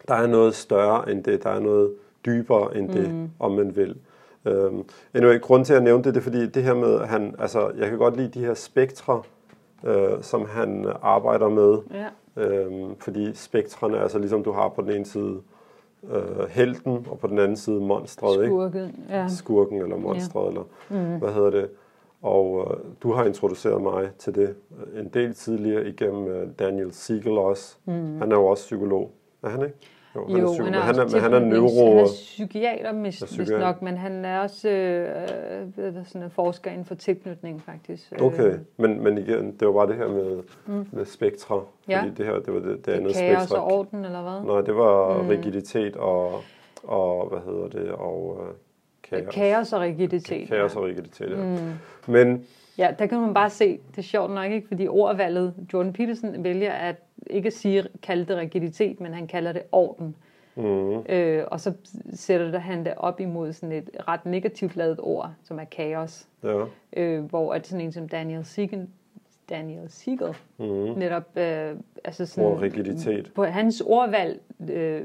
Der er noget større end det, der er noget dybere end det, mm. om man vil. Um, anyway, grund til at nævne det, det er fordi det her med, han, altså, jeg kan godt lide de her spektre, øh, som han arbejder med. Ja. Øhm, fordi spektrene, altså ligesom du har på den ene side øh, helten, og på den anden side monstret, Skurken, ikke? Ja. Skurken eller monstret, ja. eller mm. hvad hedder det. Og øh, du har introduceret mig til det en del tidligere igennem øh, Daniel Siegel også. Mm. Han er jo også psykolog, er han ikke? Jo, han jo, er, psykolog, han er, men han er, han er neuro... Han er psykiater, hvis, psykiater. nok, men han er også øh, øh, sådan en forsker inden for tilknytning, faktisk. Okay, men, men igen, det var bare det her med, mm. med spektra. Ja. Fordi det her, det var det, det andet spektra. Kaos og orden, eller hvad? Nej, det var mm. rigiditet og, og, hvad hedder det, og uh, kaos. Kaos og rigiditet. Kaos og rigiditet, ja. Mm. Men... Ja, der kan man bare se, det er sjovt nok, ikke? fordi ordvalget, Jordan Peterson vælger at ikke sige, kalde det rigiditet, men han kalder det orden. Mm. Øh, og så sætter han det op imod sådan et ret negativt lavet ord, som er kaos. Ja. Øh, hvor at sådan en som Daniel Siegel, Daniel Siegel mm. netop øh, altså sådan, rigiditet. på hans ordvalg øh,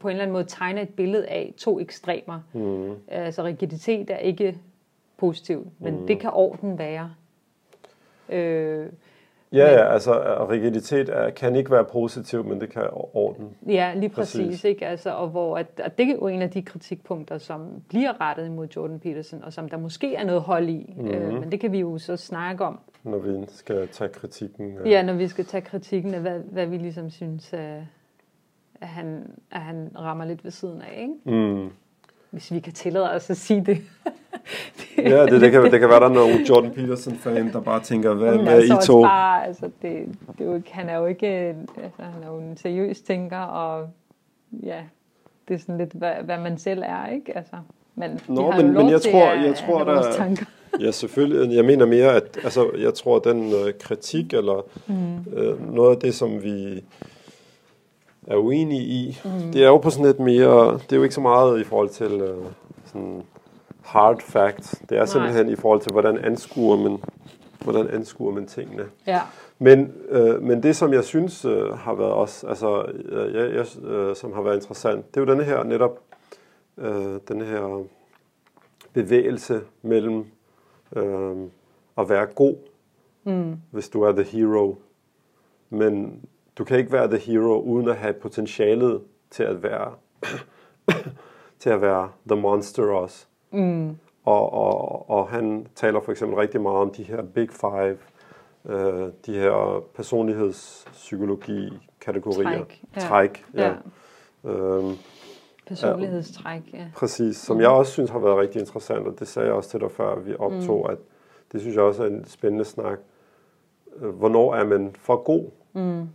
på en eller anden måde tegner et billede af to ekstremer. Mm. Altså rigiditet er ikke positivt, men mm. det kan orden være. Øh, Ja, men, ja, altså rigiditet er, kan ikke være positiv, men det kan orden. Ja, lige præcis. præcis. Ikke? Altså, og hvor at, at det er jo en af de kritikpunkter, som bliver rettet imod Jordan Peterson, og som der måske er noget hold i. Mm-hmm. Øh, men det kan vi jo så snakke om. Når vi skal tage kritikken. Ja, ja når vi skal tage kritikken af, hvad, hvad vi ligesom synes, at, at, han, at han rammer lidt ved siden af. Ikke? Mm. Hvis vi kan tillade os at sige det. <laughs> ja, det, det, kan, det kan være, der er nogle Jordan Peterson-fan, der bare tænker, hvad med altså I to? Bare, altså, det, det er jo, han er jo ikke altså, han er jo en seriøs tænker, og ja, det er sådan lidt, hvad, hvad man selv er, ikke? Altså, men Nå, men, men jeg tror, jeg tror, der, ja, selvfølgelig. Jeg mener mere, at altså, jeg tror, at den uh, kritik, eller mm. uh, noget af det, som vi er uenige i, mm. det er jo på sådan lidt mere, det er jo ikke så meget i forhold til uh, sådan hard facts. Det er Nej. simpelthen i forhold til, hvordan anskuer man, hvordan anskuer man tingene. Ja. Men, øh, men det, som jeg synes øh, har været også, altså, øh, jeg, jeg, øh, som har været interessant, det er jo denne her netop, øh, den her bevægelse mellem øh, at være god, mm. hvis du er the hero, men du kan ikke være the hero uden at have potentialet til at være til at være the monster også. Mm. Og, og, og han taler for eksempel rigtig meget om de her Big Five, øh, de her personlighedspsykologi-kategorier. Træk. Ja. Træk, ja. ja. Øhm, Personlighedstræk, ja. Præcis, som mm. jeg også synes har været rigtig interessant, og det sagde jeg også til dig før, vi optog, mm. at det synes jeg også er en spændende snak. Øh, hvornår er man for god? Mm.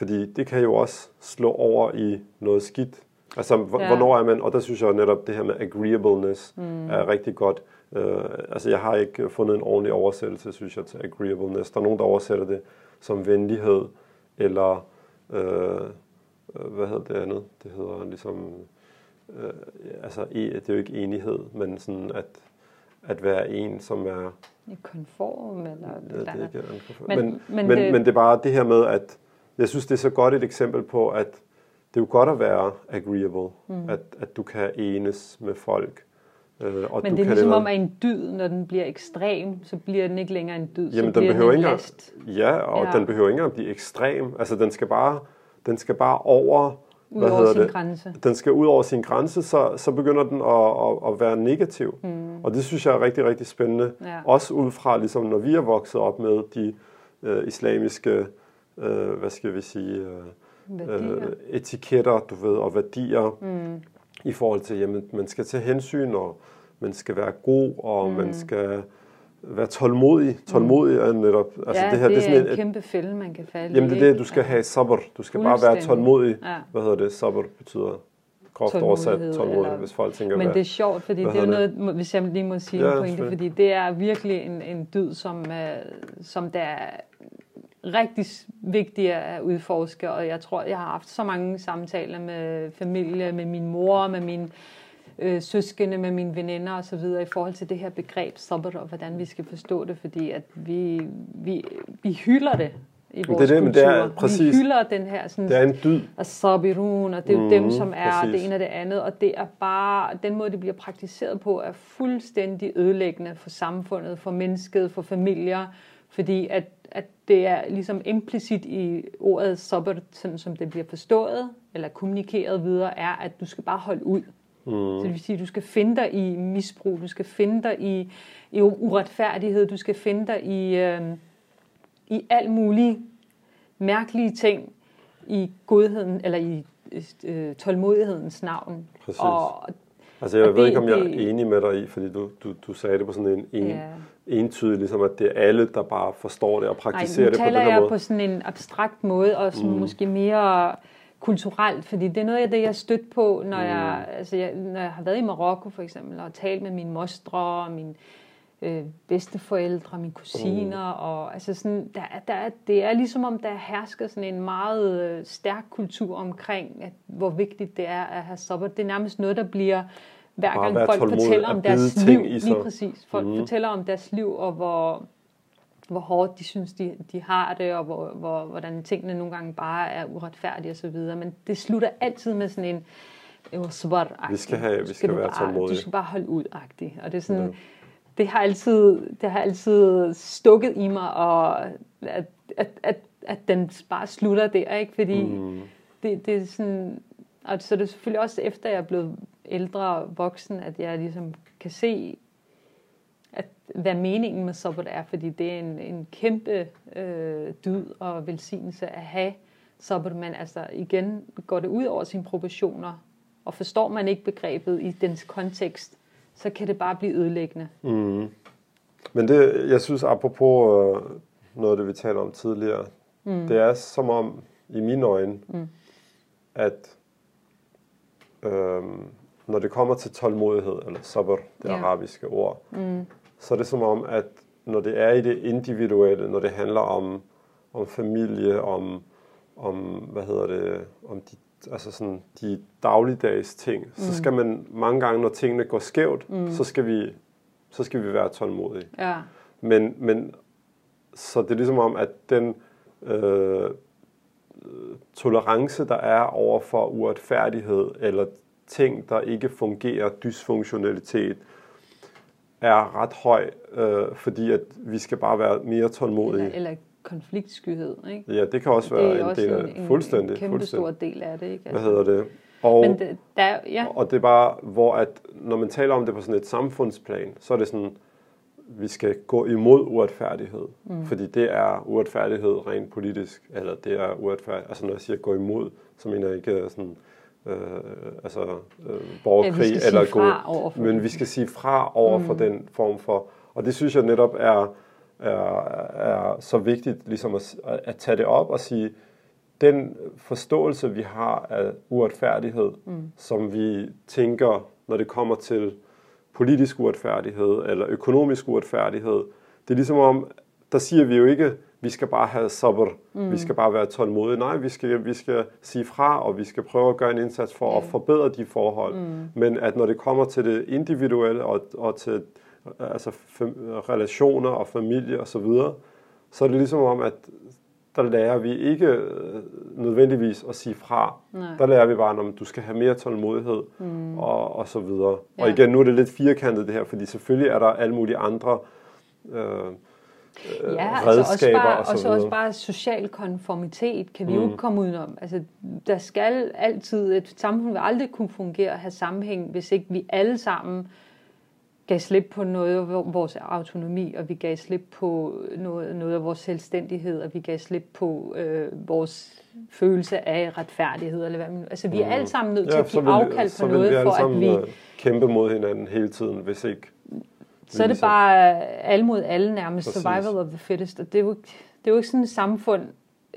Fordi det kan jo også slå over i noget skidt. Altså, ja. hvornår er man, og der synes jeg netop, det her med agreeableness mm. er rigtig godt. Uh, altså, jeg har ikke fundet en ordentlig oversættelse, synes jeg, til agreeableness. Der er nogen, der oversætter det som venlighed, eller, uh, hvad hedder det andet? Det hedder ligesom, uh, altså, det er jo ikke enighed, men sådan at, at være en, som er... I konform, eller ja, det er ikke men, men, men, men, det... men det er bare det her med, at jeg synes, det er så godt et eksempel på, at det er jo godt at være agreeable, mm. at, at du kan enes med folk. Øh, og Men du det er kan ligesom om, at en dyd, når den bliver ekstrem, så bliver den ikke længere en dyd, Jamen, så den bliver behøver den en last. Ja, og ja. den behøver ikke engang blive ekstrem. Altså, den skal bare, den skal bare over ud over sin det? grænse. Den skal ud over sin grænse, så, så begynder den at, at, at være negativ. Mm. Og det synes jeg er rigtig, rigtig spændende. Ja. Også ud fra, ligesom når vi er vokset op med de øh, islamiske, øh, hvad skal vi sige, øh, øh, etiketter, du ved, og værdier mm. i forhold til, jamen, man skal tage hensyn, og man skal være god, og mm. man skal være tålmodig. Tålmodig er netop... Altså ja, det, her, det, det er, sådan en, kæmpe fælde, man kan falde Jamen det er det, du skal ja. have sabr. Du skal bare være tålmodig. Ja. Hvad hedder det? Sabr betyder groft oversat tålmodig, eller, hvis folk tænker, Men hvad, det er sjovt, fordi det er noget, det? hvis jeg lige må sige ja, en pointe, fordi det er virkelig en, en dyd, som, uh, som der er rigtig vigtigt at udforske, og jeg tror, jeg har haft så mange samtaler med familie, med min mor, med min øh, søskende, med mine veninder og så videre i forhold til det her begreb sabr, og hvordan vi skal forstå det, fordi at vi, vi, vi hylder det i vores det er det, kultur. Det er, præcis, vi hylder den her sådan, det er en dyd. Og sabirun, og det er jo mm, dem, som er præcis. det ene og det andet, og det er bare, den måde, det bliver praktiseret på, er fuldstændig ødelæggende for samfundet, for mennesket, for familier, fordi at det er ligesom implicit i ordet sabr, sådan som det bliver forstået, eller kommunikeret videre, er, at du skal bare holde ud. Mm. Så det vil sige, at du skal finde dig i misbrug, du skal finde dig i, i uretfærdighed, du skal finde dig i, øh, i alt mulige mærkelige ting i godheden, eller i øh, tålmodighedens navn. Præcis. Og, altså jeg og ved det, ikke, om jeg er enig med dig i, fordi du, du, du sagde det på sådan en, en ja. entydig, ligesom at det er alle, der bare forstår det og praktiserer Ej, det på den her måde. taler jeg på sådan en abstrakt måde, og sådan mm. måske mere kulturelt, fordi det er noget af det, jeg stødt på, når, mm. jeg, altså jeg, når jeg har været i Marokko for eksempel, og talt med mine mostre og mine øh, bedsteforældre, mine kusiner, mm. og altså sådan, der, der, det er ligesom om, der hersker sådan en meget øh, stærk kultur omkring, at, hvor vigtigt det er at have sabbat. Det er nærmest noget, der bliver hver gang folk fortæller om deres liv, lige præcis, folk mm. fortæller om deres liv, og hvor hvor hårdt de synes, de, de har det, og hvor, hvor, hvordan tingene nogle gange bare er uretfærdige osv. Men det slutter altid med sådan en vi skal, have, vi skal, være tålmodige. Du skal bare holde ud -agtig. Og det er sådan, ja. Det har altid, det har altid stukket i mig, og at, at, at, at den bare slutter der, ikke? Fordi mm. det, det er sådan, og så er det selvfølgelig også efter jeg er blevet ældre og voksen, at jeg ligesom kan se, hvad meningen med sabbat er, fordi det er en, en kæmpe øh, dyd og velsignelse at have sabbat, men altså igen går det ud over sine proportioner, og forstår man ikke begrebet i dens kontekst, så kan det bare blive ødelæggende. Mm. Men det, jeg synes apropos øh, noget af det, vi talte om tidligere, mm. det er som om, i mine øjne, mm. at øh, når det kommer til tålmodighed, eller sabr, det ja. arabiske ord, mm så er det som om, at når det er i det individuelle, når det handler om, om familie, om, om, hvad hedder det, om de, altså sådan, de dagligdags ting, mm. så skal man mange gange, når tingene går skævt, mm. så, skal vi, så skal vi være tålmodige. Ja. Men, men så det er ligesom om, at den øh, tolerance, der er over for uretfærdighed, eller ting, der ikke fungerer, dysfunktionalitet, er ret høj, øh, fordi at vi skal bare være mere tålmodige. Eller, eller konfliktskyhed, ikke? Ja, det kan også være det en del af en, fuldstændig. En kæmpe fuldstændig. stor del af det, ikke? Altså. Hvad hedder det? Og, Men det, der, ja. og det er bare, hvor at, når man taler om det på sådan et samfundsplan, så er det sådan, vi skal gå imod uretfærdighed. Mm. Fordi det er uretfærdighed rent politisk, eller det er uretfærdighed, altså når jeg siger gå imod, så mener jeg ikke sådan, øh, altså øh, borgerkrig ja, eller gå, men vi skal sige fra over mm. for den form for, og det synes jeg netop er, er, er så vigtigt ligesom at, at tage det op og sige, den forståelse vi har af uretfærdighed, mm. som vi tænker, når det kommer til politisk uretfærdighed eller økonomisk uretfærdighed, det er ligesom om, der siger vi jo ikke, vi skal bare have sabr, mm. vi skal bare være tålmodige. Nej, vi skal, vi skal sige fra, og vi skal prøve at gøre en indsats for mm. at forbedre de forhold. Mm. Men at når det kommer til det individuelle og, og til altså, relationer og familie og så videre, så er det ligesom om, at der lærer vi ikke øh, nødvendigvis at sige fra. Nej. Der lærer vi bare, at du skal have mere tålmodighed mm. og, og så videre. Ja. Og igen, nu er det lidt firkantet det her, fordi selvfølgelig er der alle mulige andre øh, øh, ja, redskaber altså også bare, og så, og så også bare social konformitet kan vi mm. jo ikke komme udenom. Altså, der skal altid, et samfund vil aldrig kunne fungere og have sammenhæng, hvis ikke vi alle sammen gav slip på noget af vores autonomi, og vi gav slip på noget, noget af vores selvstændighed, og vi gav slip på øh, vores følelse af retfærdighed. Eller hvad man, altså, vi er mm. alle sammen nødt til ja, at give vil, afkald på noget, for at vi... Øh, kæmpe mod hinanden hele tiden, hvis ikke... Så er det bare alle mod alle nærmest, Præcis. survival of the fittest, og det er jo, det er jo ikke sådan et samfund,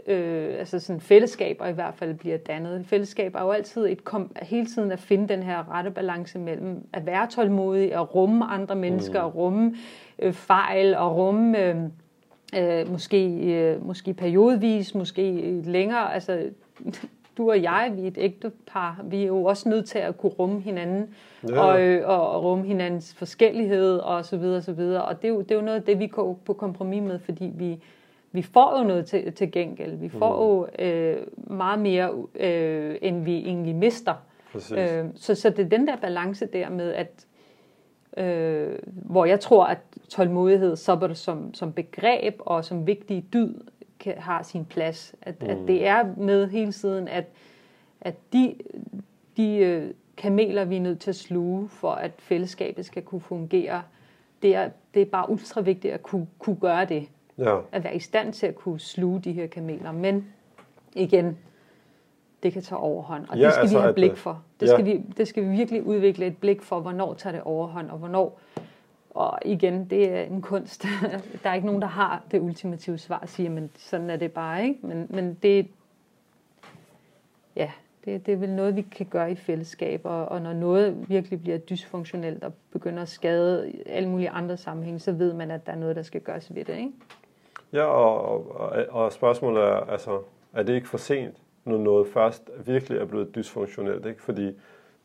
øh, altså sådan fællesskaber i hvert fald bliver dannet. Fællesskab er jo altid et kom, hele tiden at finde den her rette balance mellem at være tålmodig og rumme andre mennesker, mm. og rumme øh, fejl og rumme øh, øh, måske, øh, måske periodvis, måske længere. Altså, <laughs> du og jeg, vi er et ægte par, vi er jo også nødt til at kunne rumme hinanden, ja. og, øh, og, og rumme hinandens forskellighed, og så videre, og så videre. Og det er jo, det er jo noget af det, vi går på kompromis med, fordi vi, vi får jo noget til, til gengæld. Vi får mm. jo øh, meget mere, øh, end vi egentlig mister. Øh, så, så det er den der balance der med, at øh, hvor jeg tror, at tålmodighed så som, som begreb og som vigtig dyd kan, har sin plads. At, mm. at det er med hele tiden, at, at de, de øh, kameler, vi er nødt til at sluge, for at fællesskabet skal kunne fungere, det er, det er bare ultra vigtigt at kunne, kunne gøre det. Ja. At være i stand til at kunne sluge de her kameler. Men igen, det kan tage overhånd, og ja, det skal altså vi have blik øh, for. Det, ja. skal vi, det skal vi virkelig udvikle et blik for, hvornår tager det overhånd, og hvornår... Og igen, det er en kunst. <laughs> der er ikke nogen, der har det ultimative svar at sige, men sådan er det bare, ikke? Men, men det, ja, det, det er vel noget, vi kan gøre i fællesskab, og, og når noget virkelig bliver dysfunktionelt og begynder at skade alle mulige andre sammenhænge, så ved man, at der er noget, der skal gøres ved det, ikke? Ja, og, og, og spørgsmålet er, altså, er det ikke for sent, når noget først virkelig er blevet dysfunktionelt, ikke? Fordi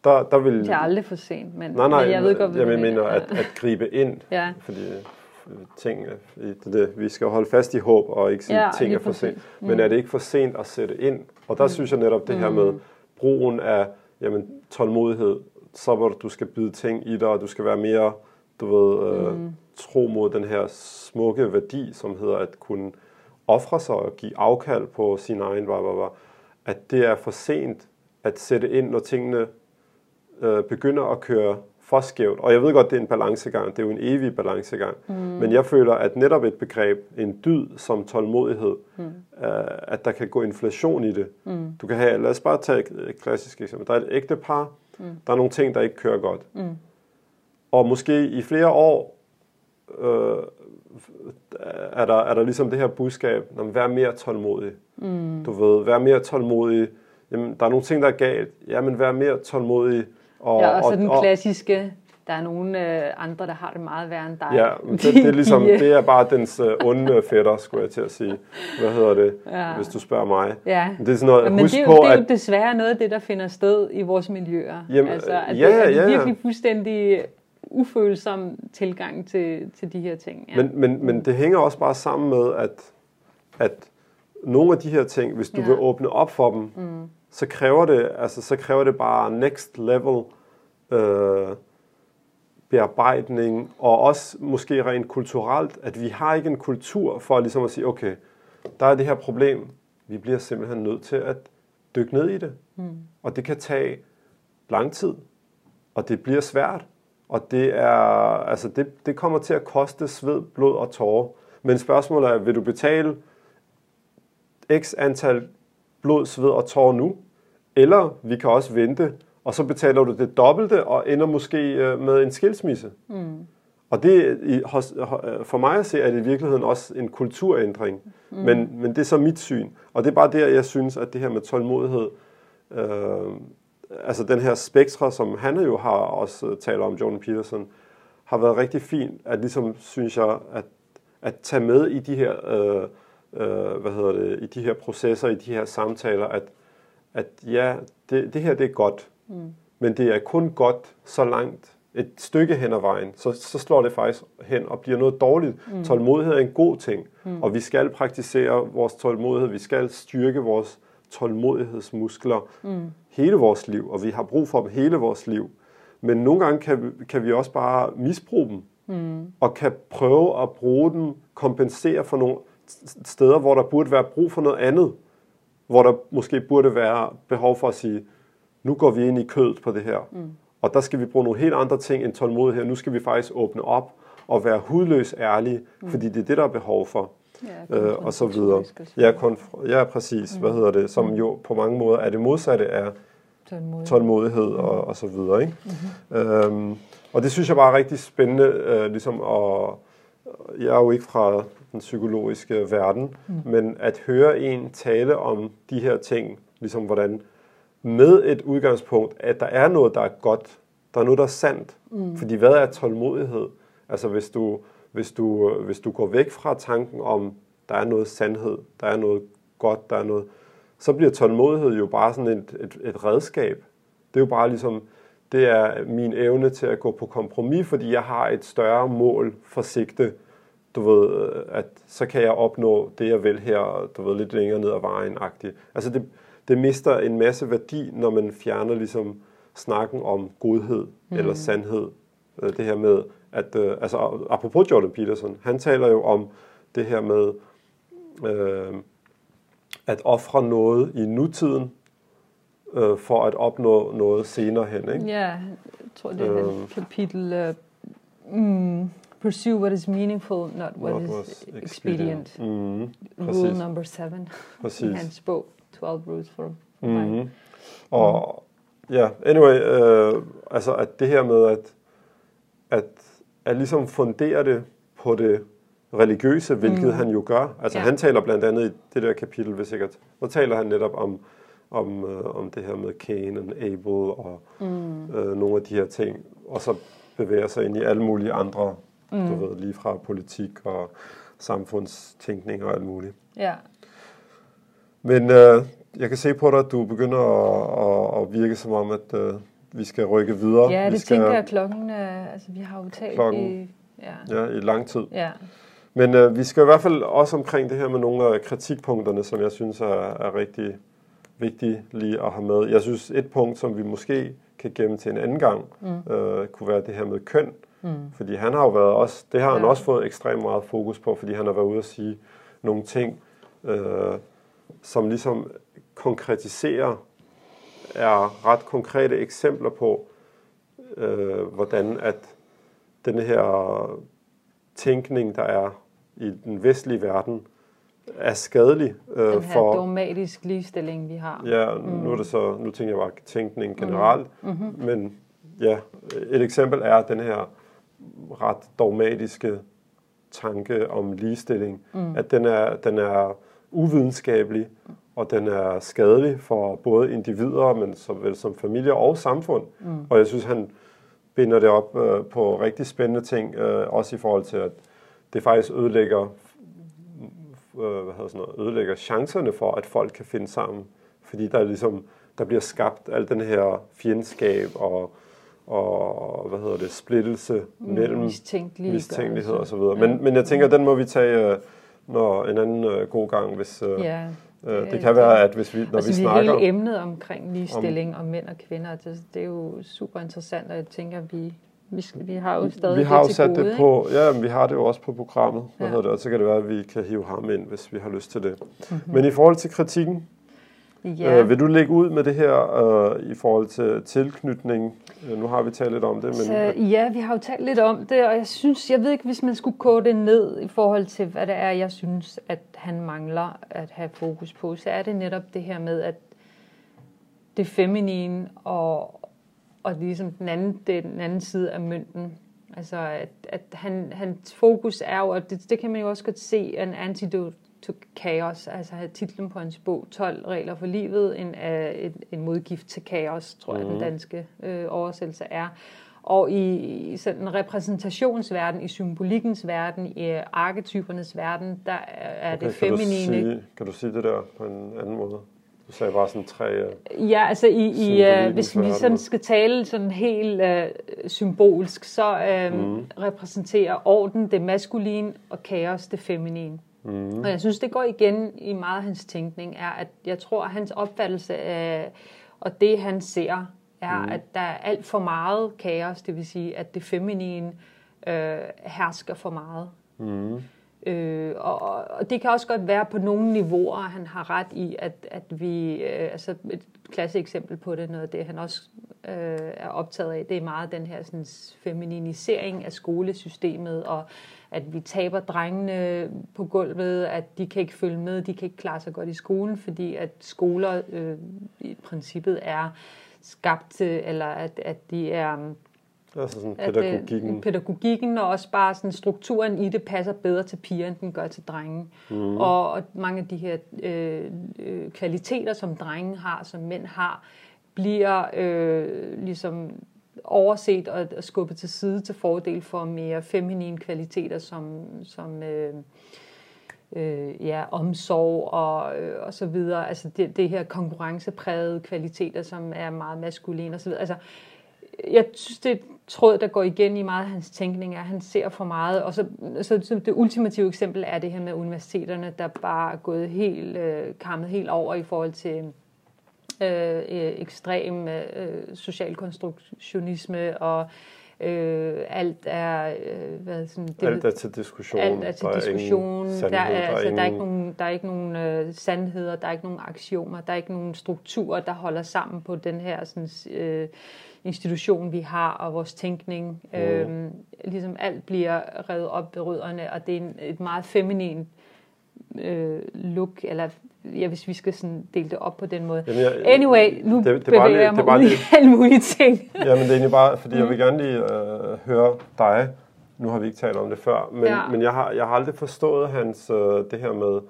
der, der vil... Det er aldrig for sent, men, nej, nej, men jeg ved godt, hvad jeg mener, at, at gribe ind, ja. fordi øh, ting, det, det, vi skal holde fast i håb og ikke sige, ja, ting er for sent. Mm. Men er det ikke for sent at sætte ind? Og der mm. synes jeg netop det her med mm. brugen af jamen, tålmodighed, så hvor du skal bide ting i dig, og du skal være mere, du ved, øh, mm. Tro mod den her smukke værdi, som hedder at kunne ofre sig og give afkald på sin egen, var, var, var, at det er for sent at sætte ind, når tingene øh, begynder at køre for skævt. Og jeg ved godt, det er en balancegang, det er jo en evig balancegang. Mm. Men jeg føler, at netop et begreb, en dyd som tålmodighed, mm. øh, at der kan gå inflation i det. Mm. Du kan have, lad os bare tage et klassisk eksempel. Der er et ægte par, mm. der er nogle ting, der ikke kører godt. Mm. Og måske i flere år øh, er, der, er der ligesom det her budskab, når vær mere tålmodig. Mm. Du ved, vær mere tålmodig. Jamen, der er nogle ting, der er galt. Jamen, vær mere tålmodig. Og, ja, og så og, den klassiske, der er nogle øh, andre, der har det meget værre end dig. Ja, det, det, er ligesom, <laughs> det er bare dens øh, onde fætter, skulle jeg til at sige. Hvad hedder det, ja. hvis du spørger mig. Ja. Det er sådan noget, Men husk det er, jo, på, det er jo at, desværre noget af det, der finder sted i vores miljøer. Jamen, altså, at ja, det er ja, ja. virkelig fuldstændig ufølsom tilgang til, til de her ting. Ja. Men, men, men det hænger også bare sammen med, at, at nogle af de her ting, hvis du ja. vil åbne op for dem, mm. så kræver det, altså så kræver det bare next level øh, bearbejdning, og også måske rent kulturelt, at vi har ikke en kultur for ligesom at sige, okay, der er det her problem, vi bliver simpelthen nødt til at dykke ned i det. Mm. Og det kan tage lang tid, og det bliver svært, og det er, altså det, det kommer til at koste sved, blod og tårer. Men spørgsmålet er, vil du betale x antal blod, sved og tårer nu? Eller vi kan også vente, og så betaler du det dobbelte og ender måske øh, med en skilsmisse. Mm. Og det for mig at se, er det i virkeligheden også en kulturændring. Mm. Men, men det er så mit syn. Og det er bare der, jeg synes, at det her med tålmodighed, øh, altså den her spektre, som han jo har også talt om, Jordan Peterson, har været rigtig fint, at ligesom, synes jeg, at, at tage med i de her, øh, øh, hvad hedder det, i de her processer, i de her samtaler, at, at ja, det, det her det er godt, mm. men det er kun godt så langt, et stykke hen ad vejen, så, så slår det faktisk hen og bliver noget dårligt. Mm. Tålmodighed er en god ting, mm. og vi skal praktisere vores tålmodighed, vi skal styrke vores tålmodighedsmuskler mm. Hele vores liv, og vi har brug for dem hele vores liv. Men nogle gange kan, kan vi også bare misbruge dem. mm. og kan prøve at bruge dem, kompensere for nogle steder, hvor der burde være brug for noget andet, hvor der måske burde være behov for at sige, nu går vi ind i kødet på det her, mm. og der skal vi bruge nogle helt andre ting end tålmodighed. Nu skal vi faktisk åbne op og være hudløs ærlige, mm. fordi det er det, der er behov for. Ja, øh, og så videre. Ja, konf- ja præcis. Mm. Hvad hedder det? Som mm. jo på mange måder er det modsatte af tålmodighed, tålmodighed og, og så videre. Ikke? Mm-hmm. Øhm, og det synes jeg bare er rigtig spændende, øh, ligesom at, jeg er jo ikke fra den psykologiske verden, mm. men at høre en tale om de her ting, ligesom hvordan med et udgangspunkt, at der er noget, der er godt, der er noget, der er sandt. Mm. Fordi hvad er tålmodighed? Altså hvis du, hvis, du, hvis du går væk fra tanken om, der er noget sandhed, der er noget godt, der er noget, så bliver tålmodighed jo bare sådan et, et, et redskab. Det er jo bare ligesom, det er min evne til at gå på kompromis, fordi jeg har et større mål for sigte. Du ved, at så kan jeg opnå det, jeg vil her, du ved, lidt længere ned ad vejen -agtigt. Altså det, det mister en masse værdi, når man fjerner ligesom snakken om godhed mm. eller sandhed. Øh, det her med, at, øh, altså apropos Jordan Peterson, han taler jo om det her med øh, at ofre noget i nutiden øh, for at opnå noget senere hen. Ikke? Ja, jeg tror det er øhm, kapitel uh, mm, Pursue what is meaningful, not what, what is expedient. expedient. Mm, Rule number seven præcis. <laughs> hans bog, 12 Rules for mm. Og ja, yeah, anyway, øh, altså at det her med at, at, at ligesom fundere det på det religiøse, hvilket mm. han jo gør. Altså ja. han taler blandt andet i det der kapitel, hvis sikkert, hvor taler han netop om, om, øh, om det her med Cain og Abel og mm. øh, nogle af de her ting, og så bevæger sig ind i alle mulige andre, mm. du ved, lige fra politik og samfundstænkning og alt muligt. Ja. Men øh, jeg kan se på dig, at du begynder at, at, at virke som om, at øh, vi skal rykke videre. Ja, det vi skal, tænker jeg klokken, øh, altså vi har jo talt klokken, i... Ja. ja, i lang tid. Ja. Men øh, vi skal i hvert fald også omkring det her med nogle af kritikpunkterne, som jeg synes er, er rigtig vigtige lige at have med. Jeg synes, et punkt, som vi måske kan gemme til en anden gang, mm. øh, kunne være det her med køn. Mm. Fordi han har jo været også, det har ja. han også fået ekstremt meget fokus på, fordi han har været ude at sige nogle ting, øh, som ligesom konkretiserer, er ret konkrete eksempler på, øh, hvordan at den her tænkning, der er i den vestlige verden, er skadelig øh, den her for dogmatisk ligestilling, vi har. Ja, mm. nu er det så, nu tænker jeg bare tænkning generelt, mm. Mm-hmm. men ja, et eksempel er den her ret dogmatiske tanke om ligestilling, mm. at den er, den er uvidenskabelig, og den er skadelig for både individer, men såvel som familier og samfund. Mm. Og jeg synes, han binder det op øh, på rigtig spændende ting, øh, også i forhold til, at det faktisk ødelægger, øh, hvad hedder sådan noget, ødelægger chancerne for, at folk kan finde sammen. Fordi der, er ligesom, der bliver skabt al den her fjendskab og, og hvad hedder det, splittelse mm, mellem mistænkelighed og så videre. Men, men jeg tænker, den må vi tage øh, når en anden øh, god gang, hvis... Øh, ja. Øh, det kan være, at hvis vi, når altså, vi snakker... hele emnet omkring ligestilling om, og mænd og kvinder, det, det er jo super interessant, og jeg tænker, vi, vi, skal, vi har jo stadig vi har det jo sat gode, det på, ikke? Ja, men vi har det jo også på programmet, ja. hvad det, og så kan det være, at vi kan hive ham ind, hvis vi har lyst til det. Mm-hmm. Men i forhold til kritikken, Ja. Øh, vil du lægge ud med det her øh, i forhold til tilknytning? Øh, nu har vi talt lidt om det. Men... Så, ja, vi har jo talt lidt om det, og jeg synes, jeg ved ikke, hvis man skulle kode det ned i forhold til, hvad det er, jeg synes, at han mangler at have fokus på, så er det netop det her med, at det feminine og, og ligesom den anden, den anden side af mønten, Altså, at, at han, hans fokus er jo, og det, det kan man jo også godt se, en antidote to Chaos, altså titlen på hans bog, 12 regler for livet, en, en, en modgift til kaos, tror jeg, mm. den mhm. danske øh, oversættelse er. Og i, i sådan en repræsentationsverden, i symbolikkens verden, i arketypernes verden, der er okay, det feminine. Kan du, sige, kan du sige det der på en anden måde? Du sagde bare sådan tre... Uh, ja, altså i, i uh, hvis vi sådan skal tale sådan helt uh, symbolsk, så uh, mm. repræsenterer orden det maskuline og kaos det feminine. Mm. Og jeg synes, det går igen i meget af hans tænkning, er, at jeg tror, at hans opfattelse af, og det han ser, er, mm. at der er alt for meget kaos, det vil sige, at det feminine øh, hersker for meget. Mm. Øh, og, og det kan også godt være på nogle niveauer, at han har ret i, at, at vi, øh, altså et klasse eksempel på det, noget af det han også øh, er optaget af, det er meget den her sådan, femininisering af skolesystemet, og at vi taber drengene på gulvet, at de kan ikke følge med, de kan ikke klare sig godt i skolen, fordi at skoler øh, i princippet er skabt til, eller at, at de er Altså sådan pædagogikken. At, pædagogikken og også bare sådan strukturen i det passer bedre til piger, end den gør til drenge. Mm. Og, og mange af de her øh, øh, kvaliteter, som drenge har, som mænd har, bliver øh, ligesom overset og, og skubbet til side til fordel for mere feminine kvaliteter, som, som øh, øh, ja, omsorg og, øh, og så videre. Altså det, det her konkurrenceprægede kvaliteter, som er meget maskuline og så videre. Altså, jeg synes, det er tråd, der går igen i meget af hans tænkning, er, at han ser for meget. Og så, så, så det ultimative eksempel er det her med universiteterne, der bare er gået helt, øh, kammet helt over i forhold til øh, ekstrem øh, social konstruktionisme og Øh, alt er øh, hvad sådan det, alt er til diskussion. Alt er til der diskussion. Er der, er, altså, der, er der er ikke nogen der er ikke nogen øh, sandheder, der er ikke nogen aksiomer, der er ikke nogen strukturer, der holder sammen på den her sådan øh, institution, vi har, og vores tænkning. Mm. Øhm, ligesom alt bliver revet op ved rødderne, og det er en, et meget feminin øh, look, eller ja, hvis vi skal sådan dele det op på den måde. Jamen, jeg, anyway, nu det, det bevæger lige, jeg mig det ud i alle mulige ting. Jamen, det er egentlig bare, fordi mm. jeg vil gerne lige øh, høre dig. Nu har vi ikke talt om det før, men, ja. men jeg, har, jeg har aldrig forstået hans, øh, det her med,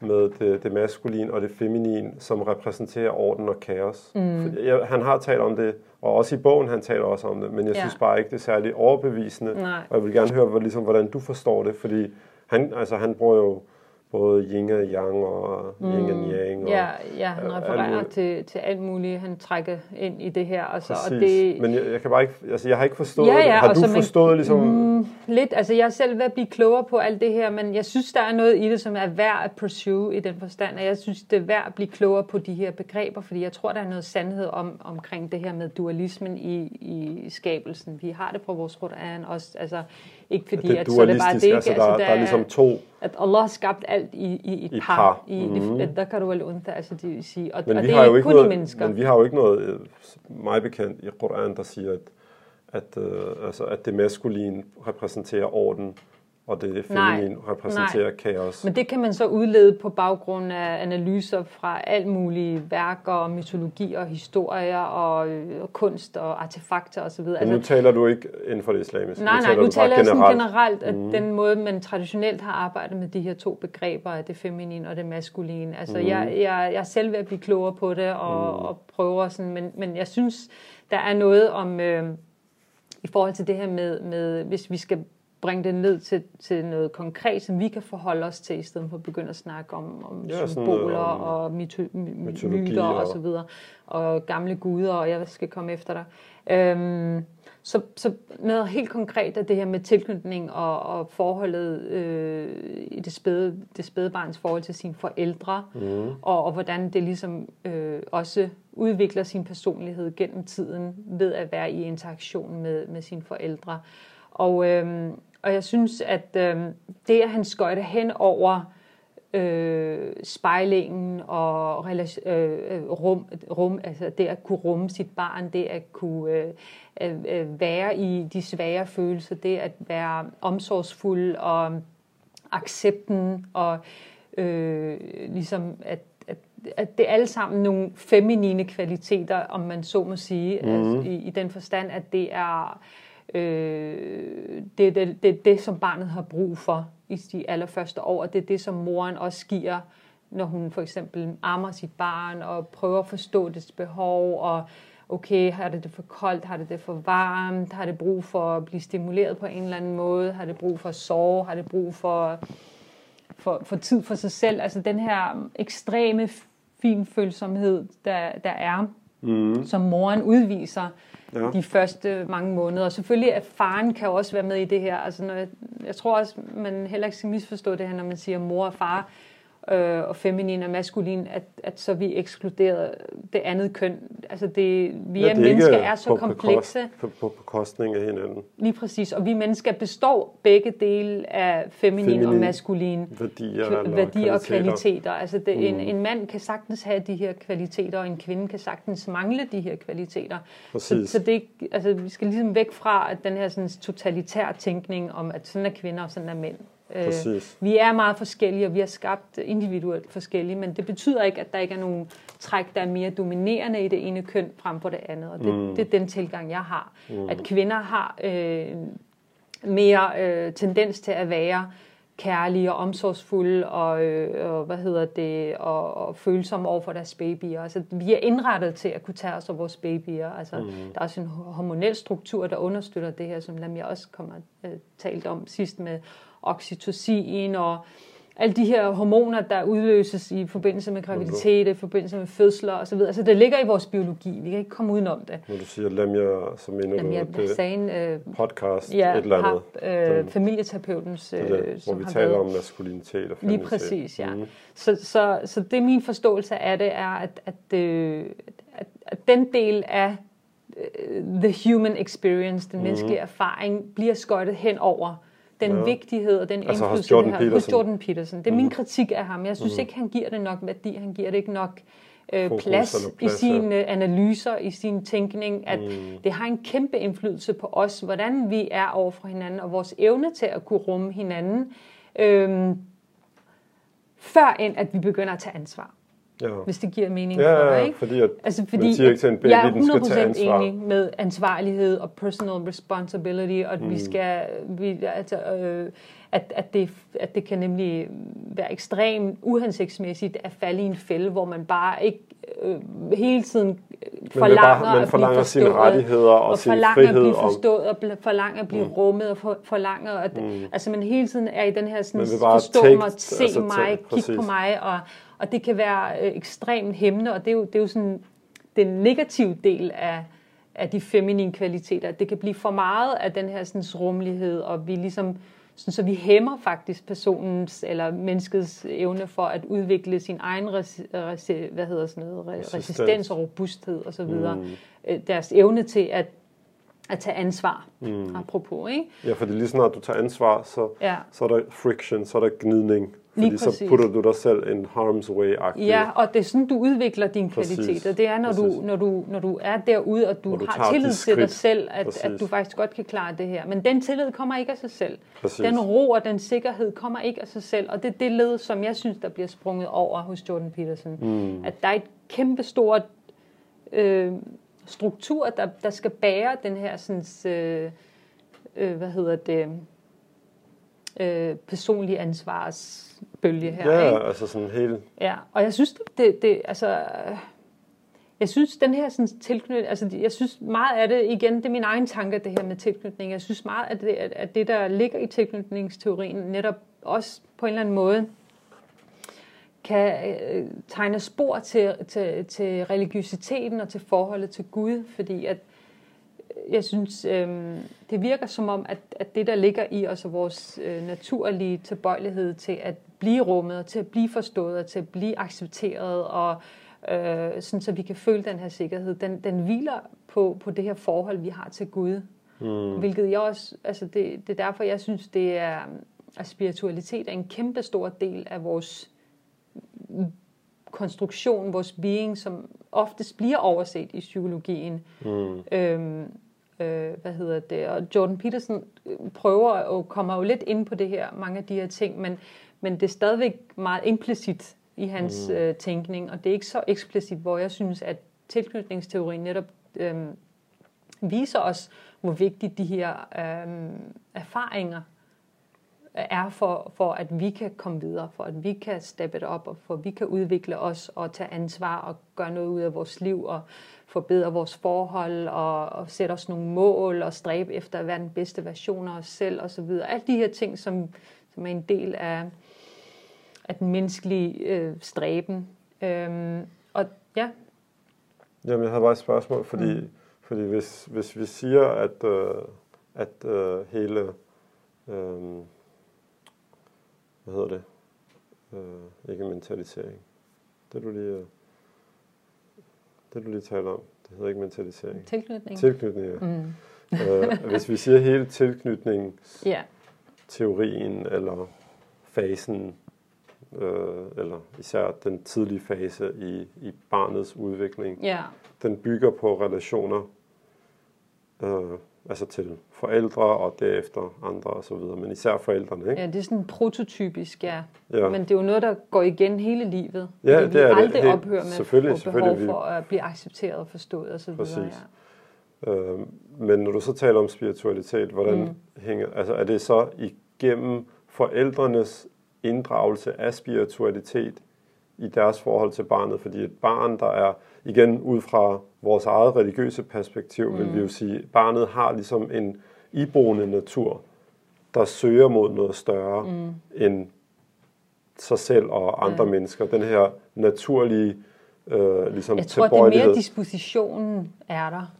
med det, det maskuline og det feminine, som repræsenterer orden og kaos. Mm. jeg, han har talt om det, og også i bogen han taler også om det, men jeg ja. synes bare ikke, det er særlig overbevisende. Nej. Og jeg vil gerne høre, ligesom, hvordan du forstår det, fordi han, altså, han bruger jo både yin og yang og mm. yin og yang. Og, ja, ja, han refererer til, til alt muligt, han trækker ind i det her. Altså, Præcis. og det, Men jeg, jeg, kan bare ikke, altså jeg har ikke forstået ja, ja, det. Har du forstået man, ligesom... Mm, lidt, altså jeg er selv ved at blive klogere på alt det her, men jeg synes, der er noget i det, som er værd at pursue i den forstand, og jeg synes, det er værd at blive klogere på de her begreber, fordi jeg tror, der er noget sandhed om, omkring det her med dualismen i, i skabelsen. Vi har det på vores Quran også, altså ikke fordi, det at så er det bare det ikke. Altså, der, altså, der, der er ligesom to... At Allah har skabt alt i, i et I par. par. I, mm. det, der kan du vel undta, altså det vil sige. Og, men og vi det har er jo ikke kun noget, i mennesker. Men vi har jo ikke noget, øh, meget bekendt i Koran, der siger, at, at, øh, altså, at det maskuline repræsenterer orden, og det feminine repræsenterer nej. kaos. Men det kan man så udlede på baggrund af analyser fra alt mulige værker, mytologi og historier og, øh, og kunst og artefakter osv. Men altså, nu taler du ikke inden for det islamiske? Nej, nej, nu taler jeg sådan generelt, at mm. den måde, man traditionelt har arbejdet med de her to begreber, det feminine og det maskuline. Altså, mm. jeg, jeg, jeg er selv ved at blive klogere på det og, mm. og prøver sådan, men, men jeg synes, der er noget om... Øh, i forhold til det her med, med hvis vi skal bringe det ned til, til noget konkret, som vi kan forholde os til, i stedet for at begynde at snakke om, om ja, symboler om og myto- myter og, og så videre, og gamle guder, og jeg skal komme efter dig. Øhm, så, så noget helt konkret er det her med tilknytning og, og forholdet øh, i det spæde, det spæde barns forhold til sine forældre, mm. og, og hvordan det ligesom øh, også udvikler sin personlighed gennem tiden ved at være i interaktion med, med sine forældre. Og, øh, og jeg synes, at øh, det, at han skøjter hen over øh, spejlingen og relation, øh, rum, rum, altså det at kunne rumme sit barn, det at kunne øh, øh, være i de svære følelser, det at være omsorgsfuld og accepten og øh, ligesom at, at, at det er alle sammen nogle feminine kvaliteter, om man så må sige, mm. altså, i, i den forstand, at det er Øh, det er det, det, det, som barnet har brug for i de allerførste år, og det er det, som moren også giver, når hun for eksempel ammer sit barn og prøver at forstå dets behov, og okay, har det det for koldt, har det det for varmt, har det brug for at blive stimuleret på en eller anden måde, har det brug for at sove, har det brug for, for, for tid for sig selv. Altså den her ekstreme finfølsomhed, der, der er, mm. som moren udviser, ja. de første mange måneder. Og selvfølgelig, at faren kan også være med i det her. Altså, når jeg, jeg tror også, man heller ikke skal misforstå det her, når man siger mor og far øh, og feminin og maskulin, at, at så vi ekskluderer det andet køn. Altså det, vi ja, er mennesker er så på komplekse. På, på bekostning af hinanden. Lige præcis. Og vi mennesker består begge dele af feminin, feminin og maskulin værdier, værdier og kvaliteter. Altså det, mm. en, en mand kan sagtens have de her kvaliteter, og en kvinde kan sagtens mangle de her kvaliteter. Så, så det, altså, vi skal ligesom væk fra at den her sådan, totalitær tænkning om, at sådan er kvinder og sådan er mænd. Øh, vi er meget forskellige, og vi er skabt individuelt forskellige, men det betyder ikke, at der ikke er nogen træk, der er mere dominerende i det ene køn frem for det andet. Og det, mm. det er den tilgang, jeg har. Mm. At kvinder har øh, mere øh, tendens til at være kærlige og omsorgsfulde og, øh, og hvad hedder det og, og følsomme over for deres babyer. Altså, vi er indrettet til at kunne tage os af vores babyer. Altså, mm. Der er også en hormonel struktur, der understøtter det her, som Lamia også kommer øh, talt om sidst med oxytocin og alle de her hormoner, der udløses i forbindelse med graviditet, i forbindelse med fødsler osv. Altså det ligger i vores biologi. Vi kan ikke komme udenom det. Når du siger Lamia, så mener Lamia du det sagen, øh, podcast, ja, et eller andet. Har, øh, familieterapeutens, øh, det, hvor som vi taler været, om maskulinitet og feminitet. Lige præcis, ja. Mm. Så, så, så det min forståelse af det er, at, at, øh, at, at den del af uh, the human experience, den mm. menneskelige erfaring, bliver skøjtet hen over den ja. vigtighed og den altså indflydelse, Jordan det har hos Jordan Peterson. Det er mm. min kritik af ham. Jeg synes mm. ikke, han giver det nok værdi. Han giver det ikke nok øh, plads, plads i sine ja. analyser, i sin tænkning, at mm. det har en kæmpe indflydelse på os, hvordan vi er over for hinanden, og vores evne til at kunne rumme hinanden, øh, før end at vi begynder at tage ansvar. Ja. Hvis det giver mening ja, for dig, ikke? fordi, at altså, fordi man siger ikke til en baby, jeg er 100% den skal tage ansvar. enig med ansvarlighed og personal responsibility, og at mm. vi skal, vi, altså, øh, at, at, det, at det kan nemlig være ekstremt uhensigtsmæssigt at falde i en fælde, hvor man bare ikke øh, hele tiden forlanger, bare, man forlanger at blive sine rettigheder og, og sin forlanger frihed. at blive forstået, og forlanger at blive mm. rummet, og for, forlanger at, mm. altså man hele tiden er i den her sådan, forstå take, mig, se altså, mig, kig på mig, og, og det kan være øh, ekstremt hæmmende, og det er jo, det er jo sådan den negative del af, af de feminine kvaliteter. Det kan blive for meget af den her sådan, rummelighed, og vi ligesom, sådan, så vi hæmmer faktisk personens eller menneskets evne for at udvikle sin egen res, res, hvad hedder sådan noget, resistens, resistens og robusthed osv. Mm. Øh, deres evne til at at tage ansvar, mm. apropos. Ikke? Ja, fordi lige snart du tager ansvar, så, ja. så er der friction, så er der gnidning. Fordi så putter du dig selv en harm's way-agtig. Ja, og det er sådan, du udvikler dine kvaliteter. Det er, når du, når, du, når du er derude, og du, du har tillid til dig selv, at, at du faktisk godt kan klare det her. Men den tillid kommer ikke af sig selv. Præcis. Den ro og den sikkerhed kommer ikke af sig selv. Og det er det led, som jeg synes, der bliver sprunget over hos Jordan Peterson. Mm. At der er et kæmpestort øh, struktur, der, der skal bære den her sådan, øh, øh, hvad hedder det, øh, personlige ansvarsbølge her. Ja, ikke? altså sådan helt... Ja, og jeg synes, det, det altså... Jeg synes, den her sådan, tilknytning, altså jeg synes meget af det, igen, det er min egen tanke, det her med tilknytning. Jeg synes meget af det, at det, der ligger i tilknytningsteorien, netop også på en eller anden måde, kan øh, tegne spor til, til, til religiøsiteten og til forholdet til Gud, fordi at jeg synes, øh, det virker som om, at, at det, der ligger i os, og vores øh, naturlige tilbøjelighed til at blive rummet, og til at blive forstået, og til at blive accepteret, og øh, sådan, så vi kan føle den her sikkerhed, den, den hviler på, på det her forhold, vi har til Gud. Mm. Hvilket jeg også, altså det, det er derfor, jeg synes, det er, at spiritualitet er en kæmpe stor del af vores konstruktion, vores being, som oftest bliver overset i psykologien. Mm. Øhm, øh, hvad hedder det? Og Jordan Peterson prøver og kommer jo lidt ind på det her, mange af de her ting, men, men det er stadigvæk meget implicit i hans mm. øh, tænkning, og det er ikke så eksplicit, hvor jeg synes, at tilknytningsteorien netop øh, viser os, hvor vigtigt de her øh, erfaringer er for, for, at vi kan komme videre, for at vi kan steppe det op, og for at vi kan udvikle os og tage ansvar og gøre noget ud af vores liv og forbedre vores forhold og, og sætte os nogle mål og stræbe efter at være den bedste version af os selv osv. Alle de her ting, som, som er en del af, af den menneskelige øh, stræben. Øhm, og ja. Jamen, jeg havde bare et spørgsmål, fordi, mm. fordi hvis, hvis vi siger, at, øh, at øh, hele... Øh, hvad hedder det, Øh, ikke mentalisering. Det du lige, øh, det du lige taler om, det hedder ikke mentalisering. Tilknytning. Tilknytning, ja. Mm. øh, hvis vi siger hele tilknytning, ja. teorien eller fasen, øh, eller især den tidlige fase i, i barnets udvikling, ja. den bygger på relationer, øh, altså til forældre og derefter andre og så videre, men især forældrene, ikke? Ja, det er sådan prototypisk, ja. Ja. Men det er jo noget, der går igen hele livet. Ja, det er vi det. aldrig Helt- ophører med selvfølgelig, at selvfølgelig. behov for at blive accepteret og forstået osv. Præcis. Ja. Øh, men når du så taler om spiritualitet, hvordan mm. hænger, altså er det så igennem forældrenes inddragelse af spiritualitet i deres forhold til barnet? Fordi et barn, der er, igen ud fra vores eget religiøse perspektiv, mm. vil vi jo sige, barnet har ligesom en iboende natur, der søger mod noget større mm. end sig selv og andre Ja. mennesker. Den her naturlige øh, ligesom Jeg tror, det er mere dispositionen er der.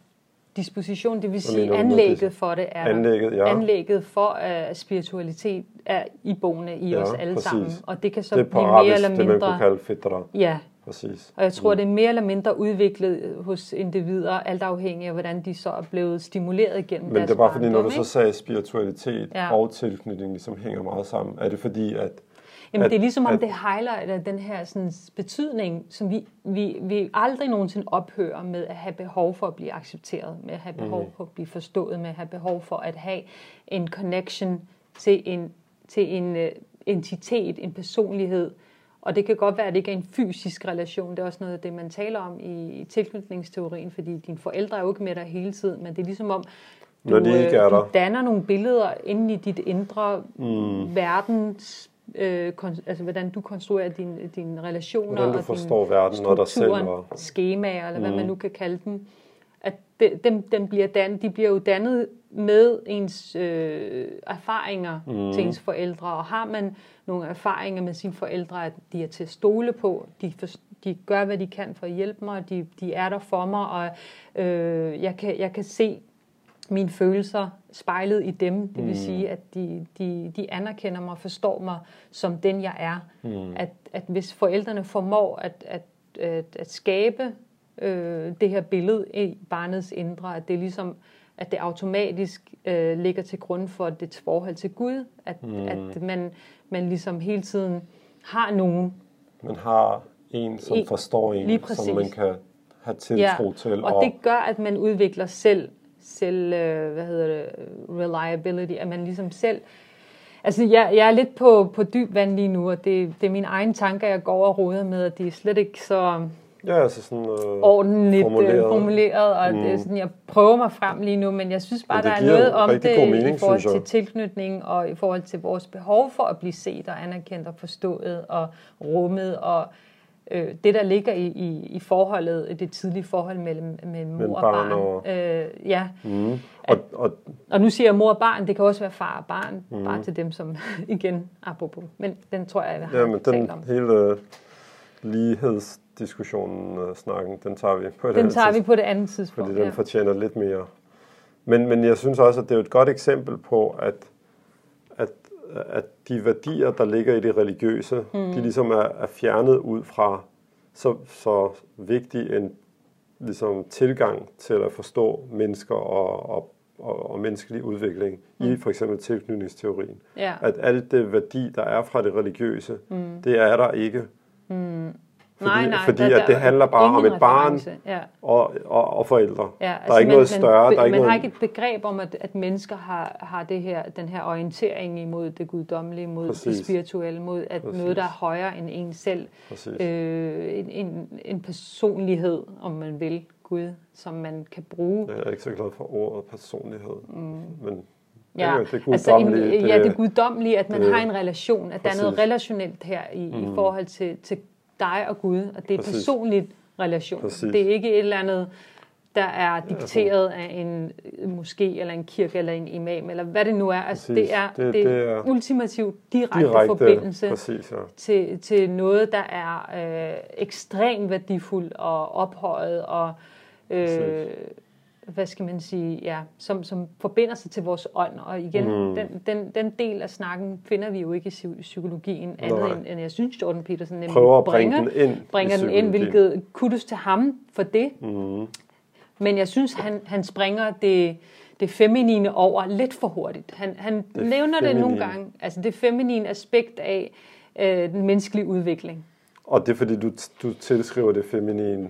Disposition, det vil sige anlægget for det er. Anlægget, ja. Anlægget for uh, spiritualitet er iboende i Ja, os alle præcis. sammen. Og det kan så det blive mere eller det man kunne mindre... kalde fitra. Ja, Præcis. og jeg tror, det er mere eller mindre udviklet hos individer, alt afhængig af, hvordan de så er blevet stimuleret gennem Men deres det er bare fordi, når du så sagde spiritualitet Ja. og tilknytning ligesom hænger meget sammen, er det fordi, at Jamen, at- det er ligesom om, at- det highlighter den her sådan, betydning, som vi, vi, vi aldrig nogensinde ophører med at have behov for at blive accepteret, med at have behov Mhm. for at blive forstået, med at have behov for at have en connection til en, til en uh, entitet, en personlighed. Og det kan godt være, at det ikke er en fysisk relation. Det er også noget af det, man taler om i, i tilknytningsteorien, fordi dine forældre er jo ikke med dig hele tiden, men det er ligesom om, du, Når de ikke er øh, der. du danner nogle billeder inde i dit indre mm. verdens, øh, kon, altså hvordan du konstruerer dine din relationer Hvordan du og forstår din verden og dig selv og- skemaer, eller hvad Mm. man nu kan kalde dem, at de, dem, dem bliver dan, de bliver jo dannet med ens øh, erfaringer mm. til ens forældre, og har man nogle erfaringer med sine forældre, at de er til at stole på, de, for, de gør, hvad de kan for at hjælpe mig, de, de er der for mig, og øh, jeg, kan, jeg kan se mine følelser spejlet i dem. Det vil Mm. sige, at de, de, de anerkender mig og forstår mig som den, jeg er. Mm. At, at hvis forældrene formår at, at, at, at skabe øh, det her billede i barnets indre, at det ligesom at det automatisk øh, ligger til grund for dets forhold til Gud, at, mm. at man, man ligesom hele tiden har nogen, man har en, som En- forstår en, som man kan have tiltro til. og det gør, at man udvikler selv, selv øh, hvad hedder det, reliability, at man ligesom selv, altså jeg, jeg er lidt på, på dyb vand lige nu, og det, det er mine egne tanker, jeg går og roder med, og det er slet ikke så ja, altså sådan, øh, ordentligt formuleret. formuleret, formuleret og mm. det er sådan, jeg prøver mig frem lige nu, men jeg synes bare, der er noget om det mening, i forhold til tilknytning og i forhold til vores behov for at blive set og anerkendt og forstået og rummet og øh, det, der ligger i, i, i forholdet, det tidlige forhold mellem, mellem mor og barn og- Øh, ja, Mm. Og, og, og nu siger jeg mor og barn, det kan også være far og barn, mm. bare til dem, som <laughs> igen, apropos, men den tror jeg, jeg har ja, men den om. hele øh, lighedsdiskussionen, øh, snakken, den tager vi på et Den andet tager vi på det andet tidspunkt. fordi den ja. fortjener lidt mere. Men, men jeg synes også, at det er et godt eksempel på, at, at, de værdier, der ligger i det religiøse, mm. de ligesom er, er fjernet ud fra så, så vigtig en ligesom, tilgang til at forstå mennesker og, og, og, og menneskelig udvikling mm. i for eksempel tilknytningsteorien. Ja. At alt det værdi, der er fra det religiøse, mm. det er der ikke. Fordi, nej, nej, fordi der- at der det er handler bare om et barn reference. Ja. og, og, og forældre. Ja, der er ikke man, noget større. Man, der er ikke man noget, har ikke et begreb om, at, at mennesker har, har det her, den her orientering imod det guddommelige, mod Præcis. det spirituelle, mod at Præcis. noget, der er højere end en selv. Præcis. Øh, en, en, en personlighed, om man vil, Gud, som man kan bruge. Jeg er ikke så glad for ordet personlighed. Mm. Men Ja, anyway, det altså en, ja, det guddommelige, at man det- har en relation, at der er noget Præcis. relationelt her i, mm. i forhold til, til dig og Gud, og det er Præcis. personligt relation. Præcis. Det er ikke et eller andet, der er dikteret af en moské eller en kirke eller en imam, eller hvad det nu er. Altså, Præcis. det er Det- det, er ultimativt direkte, direkte direkte forbindelse Præcis, ja. til, til noget, der er øh, ekstremt værdifuldt og ophøjet og øh, Præcis. Hvad skal man sige, ja, som, som forbinder sig til vores ånd. Og igen, mm. den, den, den del af snakken finder vi jo ikke i psykologien, andet end, end jeg synes, Jordan Peterson nemlig Prøver at bringer, bringe den ind, bringer den ind hvilket kudos til ham for det. Mm. Men jeg synes, han, han springer det, det feminine over lidt for hurtigt. Han, han det nævner feminine. det nogle gange, altså det feminine aspekt af øh, den menneskelige udvikling. Og det er fordi, du, du tilskriver det feminine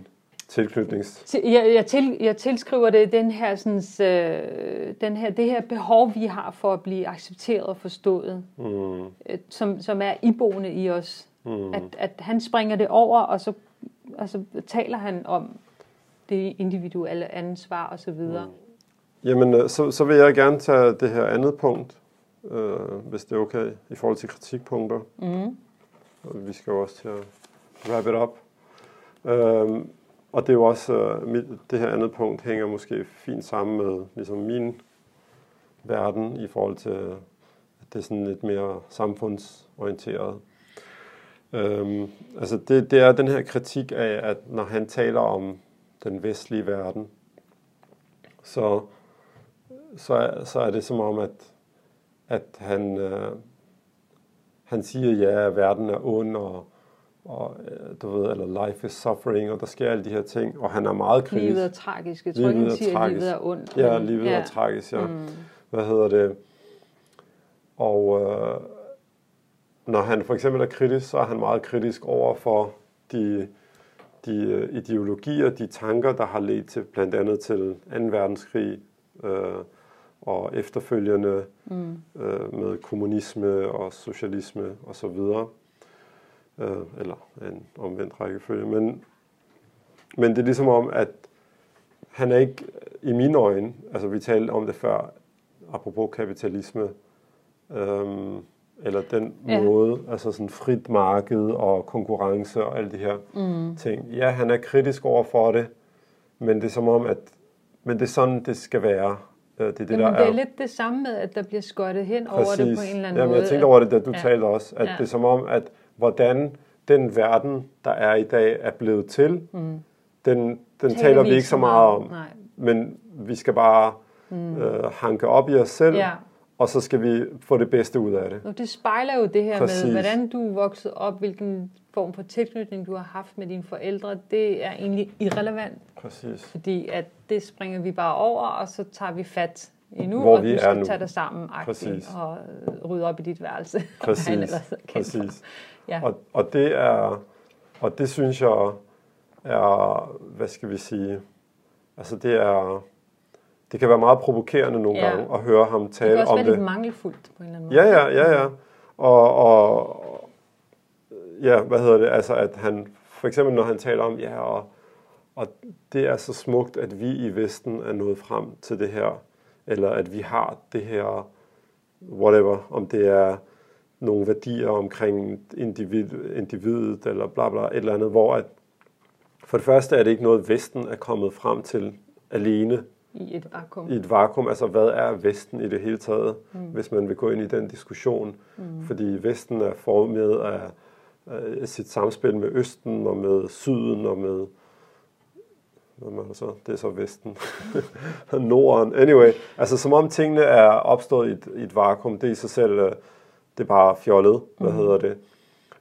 tilknytnings... Jeg, jeg, til, jeg tilskriver det den her, sådan, øh, den her, det her behov, vi har for at blive accepteret og forstået, mm. øh, som, som er iboende i os. Mm. At, at han springer det over, og så, og så taler han om det individuelle ansvar og så videre. Mm. Jamen, øh, så, så vil jeg gerne tage det her andet punkt, øh, hvis det er okay, i forhold til kritikpunkter. Mm. Vi skal jo også til at wrap it up. Øh, og det er jo også, øh, mit, det her andet punkt hænger måske fint sammen med ligesom min verden i forhold til, at det er sådan lidt mere samfundsorienteret. Øhm, altså det, det er den her kritik af, at når han taler om den vestlige verden, så, så, er, så er det som om, at, at han, øh, han siger, ja, at verden er ond, og, og øh, du ved, eller life is suffering, og der sker alle de her ting, og han er meget kritisk. Livet er tragisk. Jeg tror ikke, han siger, at livet er ondt. Ja, livet ja. er tragisk, ja. Mm. Hvad hedder det? Og øh, når han for eksempel er kritisk, så er han meget kritisk over for de, de øh, ideologier, de tanker, der har ledt til blandt andet til 2. verdenskrig øh, og efterfølgende mm. øh, med kommunisme og socialisme osv øh, eller en omvendt rækkefølge. Men, men det er ligesom om, at han er ikke i mine øjne, altså vi talte om det før, apropos kapitalisme, øhm, eller den ja. måde, altså sådan frit marked og konkurrence og alle de her mm. ting. Ja, han er kritisk over for det, men det er som om, at men det er sådan, det skal være. Øh, det er, det, Jamen, der det er, er lidt det samme med, at der bliver skottet hen Præcis. over det på en eller anden Jamen, måde. Jeg tænkte over det, da du ja. talte også, at ja. det er som om, at hvordan den verden, der er i dag, er blevet til, mm. den, den taler vi ikke så meget om. Nej. Men vi skal bare mm. øh, hanke op i os selv, ja. og så skal vi få det bedste ud af det. Og det spejler jo det her Præcis. med, hvordan du er vokset op, hvilken form for tilknytning du har haft med dine forældre. Det er egentlig irrelevant. Præcis. Fordi at det springer vi bare over, og så tager vi fat endnu, Hvor og vi du skal er nu. tage dig sammen og rydde op i dit værelse. Præcis. <laughs> Præcis. Ja. Og, og, det er, og det synes jeg er, hvad skal vi sige, altså det er, det kan være meget provokerende nogle ja. gange at høre ham tale om det. Det kan også være lidt mangelfuldt på en eller anden måde. Ja, ja, ja, ja. Og, og ja, hvad hedder det, altså at han, for eksempel når han taler om, ja, og, og det er så smukt, at vi i Vesten er nået frem til det her, eller at vi har det her, whatever, om det er nogle værdier omkring individ, individet, eller bla bla, et eller andet, hvor at for det første er det ikke noget, Vesten er kommet frem til alene. I et vakuum. I et vakuum. Altså, hvad er Vesten i det hele taget, mm. hvis man vil gå ind i den diskussion? Mm. Fordi Vesten er formet af, af sit samspil med Østen, og med Syden, og med hvad man så? Det er så Vesten. <laughs> Norden. Anyway, altså som om tingene er opstået i et, i et vakuum, det er i sig selv øh, det er bare fjollet, hvad mm. hedder det.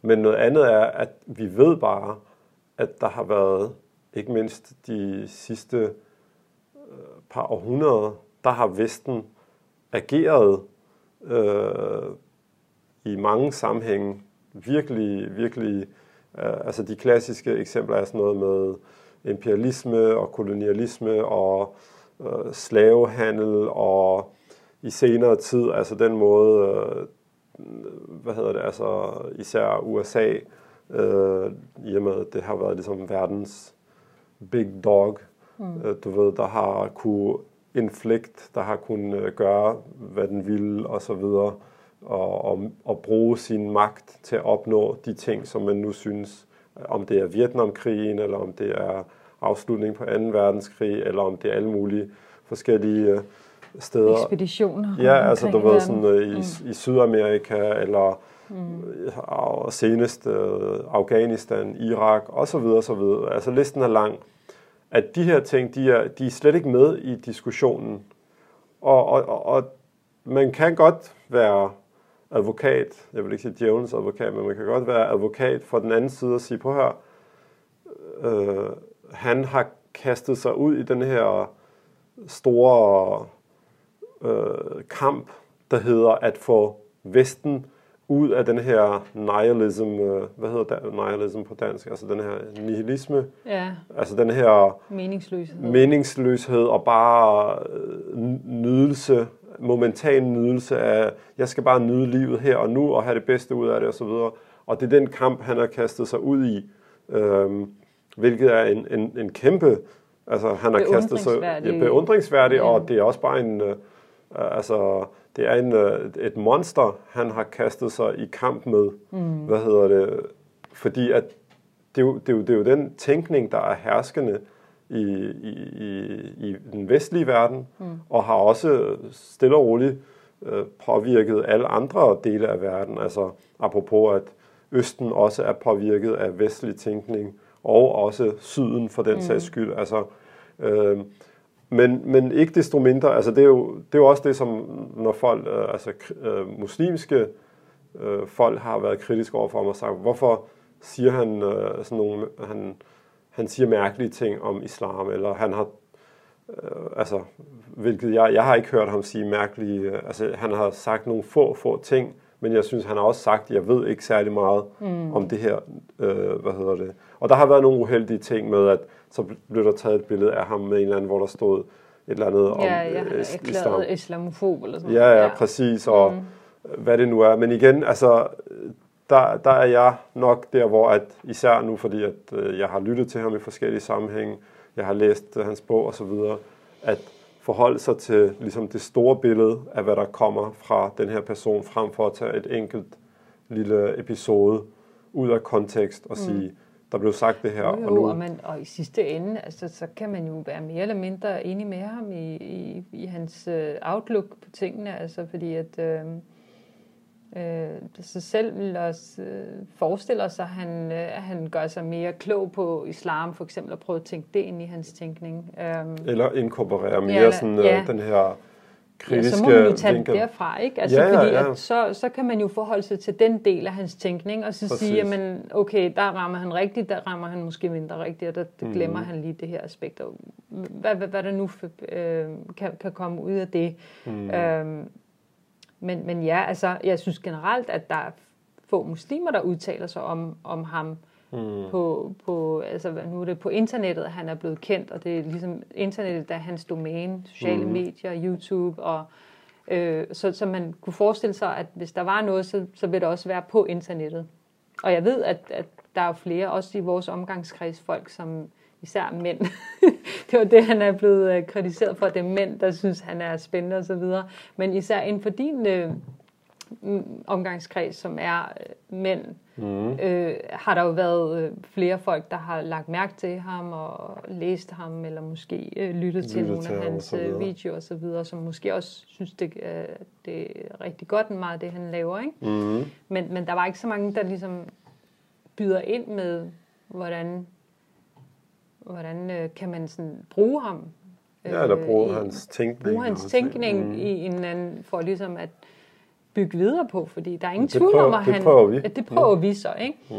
Men noget andet er, at vi ved bare, at der har været, ikke mindst de sidste øh, par århundreder, der har Vesten ageret øh, i mange sammenhænge virkelig, virkelig, øh, altså de klassiske eksempler er sådan noget med imperialisme og kolonialisme og øh, slavehandel og i senere tid, altså den måde, øh, hvad hedder det, altså især USA, øh, i og med, at det har været ligesom verdens big dog, mm. øh, du ved, der har kunne inflict, der har kunnet øh, gøre, hvad den ville, og så videre, og, og, og bruge sin magt til at opnå de ting, som man nu synes, om det er Vietnamkrigen, eller om det er afslutningen på 2. verdenskrig, eller om det er alle mulige forskellige øh, steder. Ekspeditioner. Ja, altså du ved sådan uh, i, mm. i Sydamerika eller mm. og senest uh, Afghanistan, Irak og så videre, så videre. Altså listen er lang. at de her ting, de er, de er slet ikke med i diskussionen. Og, og, og man kan godt være advokat, jeg vil ikke sige djævelens advokat, men man kan godt være advokat for den anden side og sige, på her, øh, han har kastet sig ud i den her store øh, kamp, der hedder at få Vesten ud af den her nihilism, øh, hvad hedder det, nihilism på dansk, altså den her nihilisme, ja. altså den her meningsløshed, meningsløshed og bare øh, nydelse, momentan nydelse af, jeg skal bare nyde livet her og nu og have det bedste ud af det osv. Og det er den kamp, han har kastet sig ud i, øh, hvilket er en, en, en kæmpe, altså han har kastet sig ja, beundringsværdig, ja. og det er også bare en, øh, altså det er en, øh, et monster, han har kastet sig i kamp med. Mm. Hvad hedder det? Fordi at det er, jo, det, er jo, det er jo den tænkning, der er herskende i, i, i, i den vestlige verden, mm. og har også stille og roligt øh, påvirket alle andre dele af verden. Altså apropos, at Østen også er påvirket af vestlig tænkning, og også Syden for den mm. sags skyld. Altså, øh, men, men ikke desto mindre, altså det er jo, det er jo også det, som når folk, øh, altså øh, muslimske øh, folk har været kritiske overfor ham og sagt, hvorfor siger han øh, sådan nogle, han, han siger mærkelige ting om islam, eller han har, øh, altså, hvilket jeg, jeg har ikke hørt ham sige mærkelige, øh, altså han har sagt nogle få, få ting, men jeg synes, han har også sagt, jeg ved ikke særlig meget mm. om det her, øh, hvad hedder det. Og der har været nogle uheldige ting med, at så blev der taget et billede af ham med en eller anden, hvor der stod et eller andet om ja, ja, øh, islam. islamofob eller sådan Ja, ja, ja, præcis, og mm. hvad det nu er. Men igen, altså, der, der er jeg nok der, hvor at, især nu, fordi at øh, jeg har lyttet til ham i forskellige sammenhænge, jeg har læst øh, hans bog osv., at forholde sig til ligesom det store billede af, hvad der kommer fra den her person, frem for at tage et enkelt lille episode ud af kontekst og mm. sige, der blev sagt det her. Jo, jo, og, nu... og, man, og i sidste ende, altså, så kan man jo være mere eller mindre enig med ham i, i, i hans uh, outlook på tingene, altså fordi at... Uh, øh, så selv vil også øh, forestiller sig, at han, øh, at han gør sig mere klog på islam, for eksempel, og prøve at tænke det ind i hans tænkning. Um, eller inkorporere mere ja, sådan, øh, ja. den her kritiske ja, så må man jo tage vinkel. det derfra, ikke? Altså, ja, ja, fordi ja. At så, så kan man jo forholde sig til den del af hans tænkning, og så Præcis. sige, jamen, okay, der rammer han rigtigt, der rammer han måske mindre rigtigt, og der, der glemmer mm. han lige det her aspekt. Og hvad, hvad, hvad der nu øh, kan, kan komme ud af det. Mm. Øhm, men, men ja, altså, jeg synes generelt, at der er få muslimer, der udtaler sig om, om ham mm. på, på, altså nu er det på internettet, han er blevet kendt, og det er ligesom internettet, der er hans domæne, sociale mm. medier, YouTube, og øh, så, så man kunne forestille sig, at hvis der var noget, så, så vil det også være på internettet. Og jeg ved, at, at der er flere, også i vores omgangskreds, folk, som især mænd. <laughs> det var det, han er blevet øh, kritiseret for, det er mænd, der synes, han er spændende osv. Men især inden for din øh, omgangskreds, som er øh, mænd, mm. øh, har der jo været øh, flere folk, der har lagt mærke til ham og læst ham, eller måske øh, lyttet til nogle af hans øh, videoer osv., som måske også synes, det, øh, det er rigtig godt meget, det han laver. Ikke? Mm. Men, men der var ikke så mange, der ligesom byder ind med, hvordan hvordan øh, kan man sådan bruge ham? Øh, ja, eller bruge øh, hans tænkning. Bruge hans tænkning mm. i en anden, for ligesom at bygge videre på, fordi der er ingen tvivl om, at han... Det prøver vi. At det prøver mm. vi så, ikke? Mm.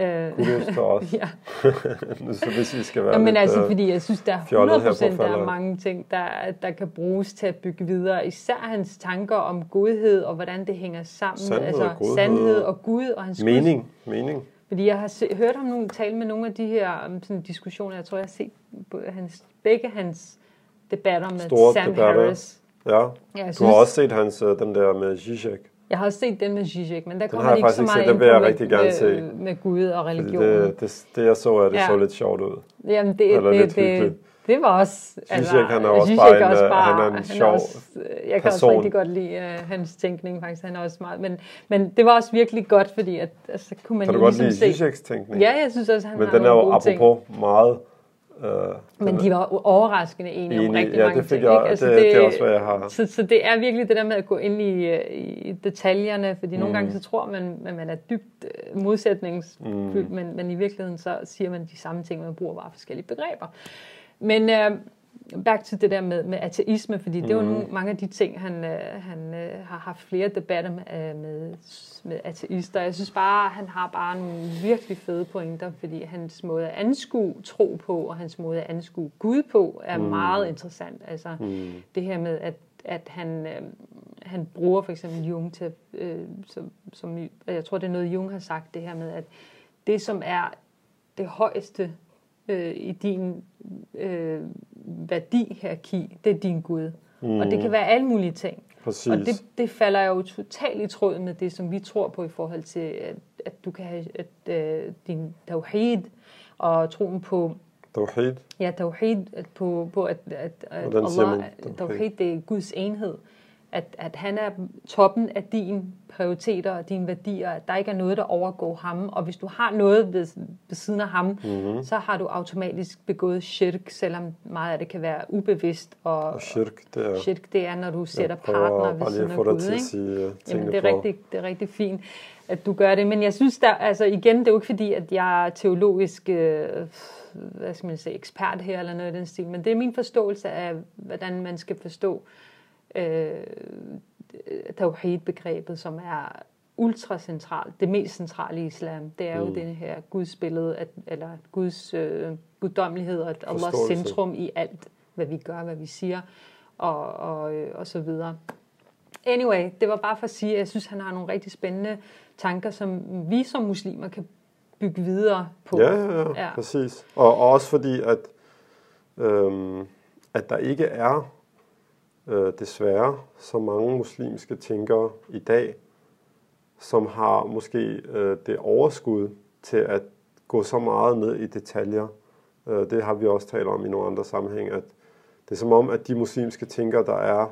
Øh, Kudos os. <laughs> ja. <laughs> så hvis vi skal være ja, men altså, øh, fordi jeg synes, der er 100 procent, der er mange ting, der, der kan bruges til at bygge videre. Især hans tanker om godhed, og hvordan det hænger sammen. Sandhed altså, og godhed. Sandhed og Gud. Og hans mening. Gud. mening. Fordi jeg har se, hørt ham nogle, tale med nogle af de her um, sådan, diskussioner. Jeg tror, jeg har set hans, begge hans debatter med Store Sam debatter. Harris. Ja, ja du synes, har også set hans, øh, den der med Zizek. Jeg har også set den med Zizek, men der kommer man ikke så meget ind på med, rigtig gerne med, se. med Gud og religion. Det, det, det, jeg så, at det ja. så lidt sjovt ud. Jamen, det, Eller det, det, det var også... Altså, Zizek, han er også bare, en, også øh, bare, han er en sjov også, Jeg kan person. også rigtig godt lide uh, hans tænkning, faktisk. Han er også smart. Men, men det var også virkelig godt, fordi at, altså, kunne man kan du ligesom godt lide Zizeks tænkning? Ja, jeg synes også, han men har den er jo apropos ting. meget Uh, Men de var overraskende enige enig, om rigtig ja, mange det fik Jeg, altså det, det, det er også, hvad jeg har. Så, så det er virkelig det der med at gå ind i, øh, i detaljerne, fordi mm. nogle gange så tror man, at man er dybt uh, modsætningsfyldt, mm. men, men i virkeligheden så siger man de samme ting, man bruger bare forskellige begreber. Men øh, back to det der med, med ateisme, fordi mm. det er jo nogle, mange af de ting, han, øh, han øh, har haft flere debatter med, øh, med, med ateister. Jeg synes bare, han har bare nogle virkelig fede pointer, fordi hans måde at anskue tro på, og hans måde at anskue Gud på, er mm. meget interessant. Altså mm. det her med, at at han, øh, han bruger for eksempel Jung til, øh, som, som, jeg tror det er noget Jung har sagt, det her med, at det som er det højeste øh, i din øh, værdihierarki, det er din Gud. Mm. Og det kan være alle mulige ting. Præcis. Og det, det falder jo totalt i tråd med det, som vi tror på i forhold til, at, at du kan have at, øh, din tawhid og troen på Tawhid? Ja, tawhid på, på at, at, at Allah, tawhid, det er Guds enhed at, at han er toppen af dine prioriteter og dine værdier, at der ikke er noget, der overgår ham. Og hvis du har noget ved, ved siden af ham, mm-hmm. så har du automatisk begået shirk, selvom meget af det kan være ubevidst. Og, og shirk, det er, shirk, det er, når du sætter partner ved siden af Gud. Ikke? Sige, Jamen, det, er rigtig, det er rigtig fint, at du gør det. Men jeg synes, der, altså igen, det er jo ikke fordi, at jeg er teologisk... Øh, hvad skal man sige, ekspert her eller noget i den stil, men det er min forståelse af, hvordan man skal forstå øh, tawhid-begrebet, som er ultracentralt, det mest centrale i islam, det er mm. jo den her Guds billede, at, eller Guds øh, guddommelighed, og Allahs centrum i alt, hvad vi gør, hvad vi siger, og, og, øh, og så videre. Anyway, det var bare for at sige, at jeg synes, han har nogle rigtig spændende tanker, som vi som muslimer kan bygge videre på. Ja, ja, ja, ja. præcis. Og, og også fordi, at, øhm, at der ikke er øh, desværre så mange muslimske tænkere i dag, som har måske øh, det overskud til at gå så meget ned i detaljer. Øh, det har vi også talt om i nogle andre sammenhæng, at det er som om, at de muslimske tænkere, der er,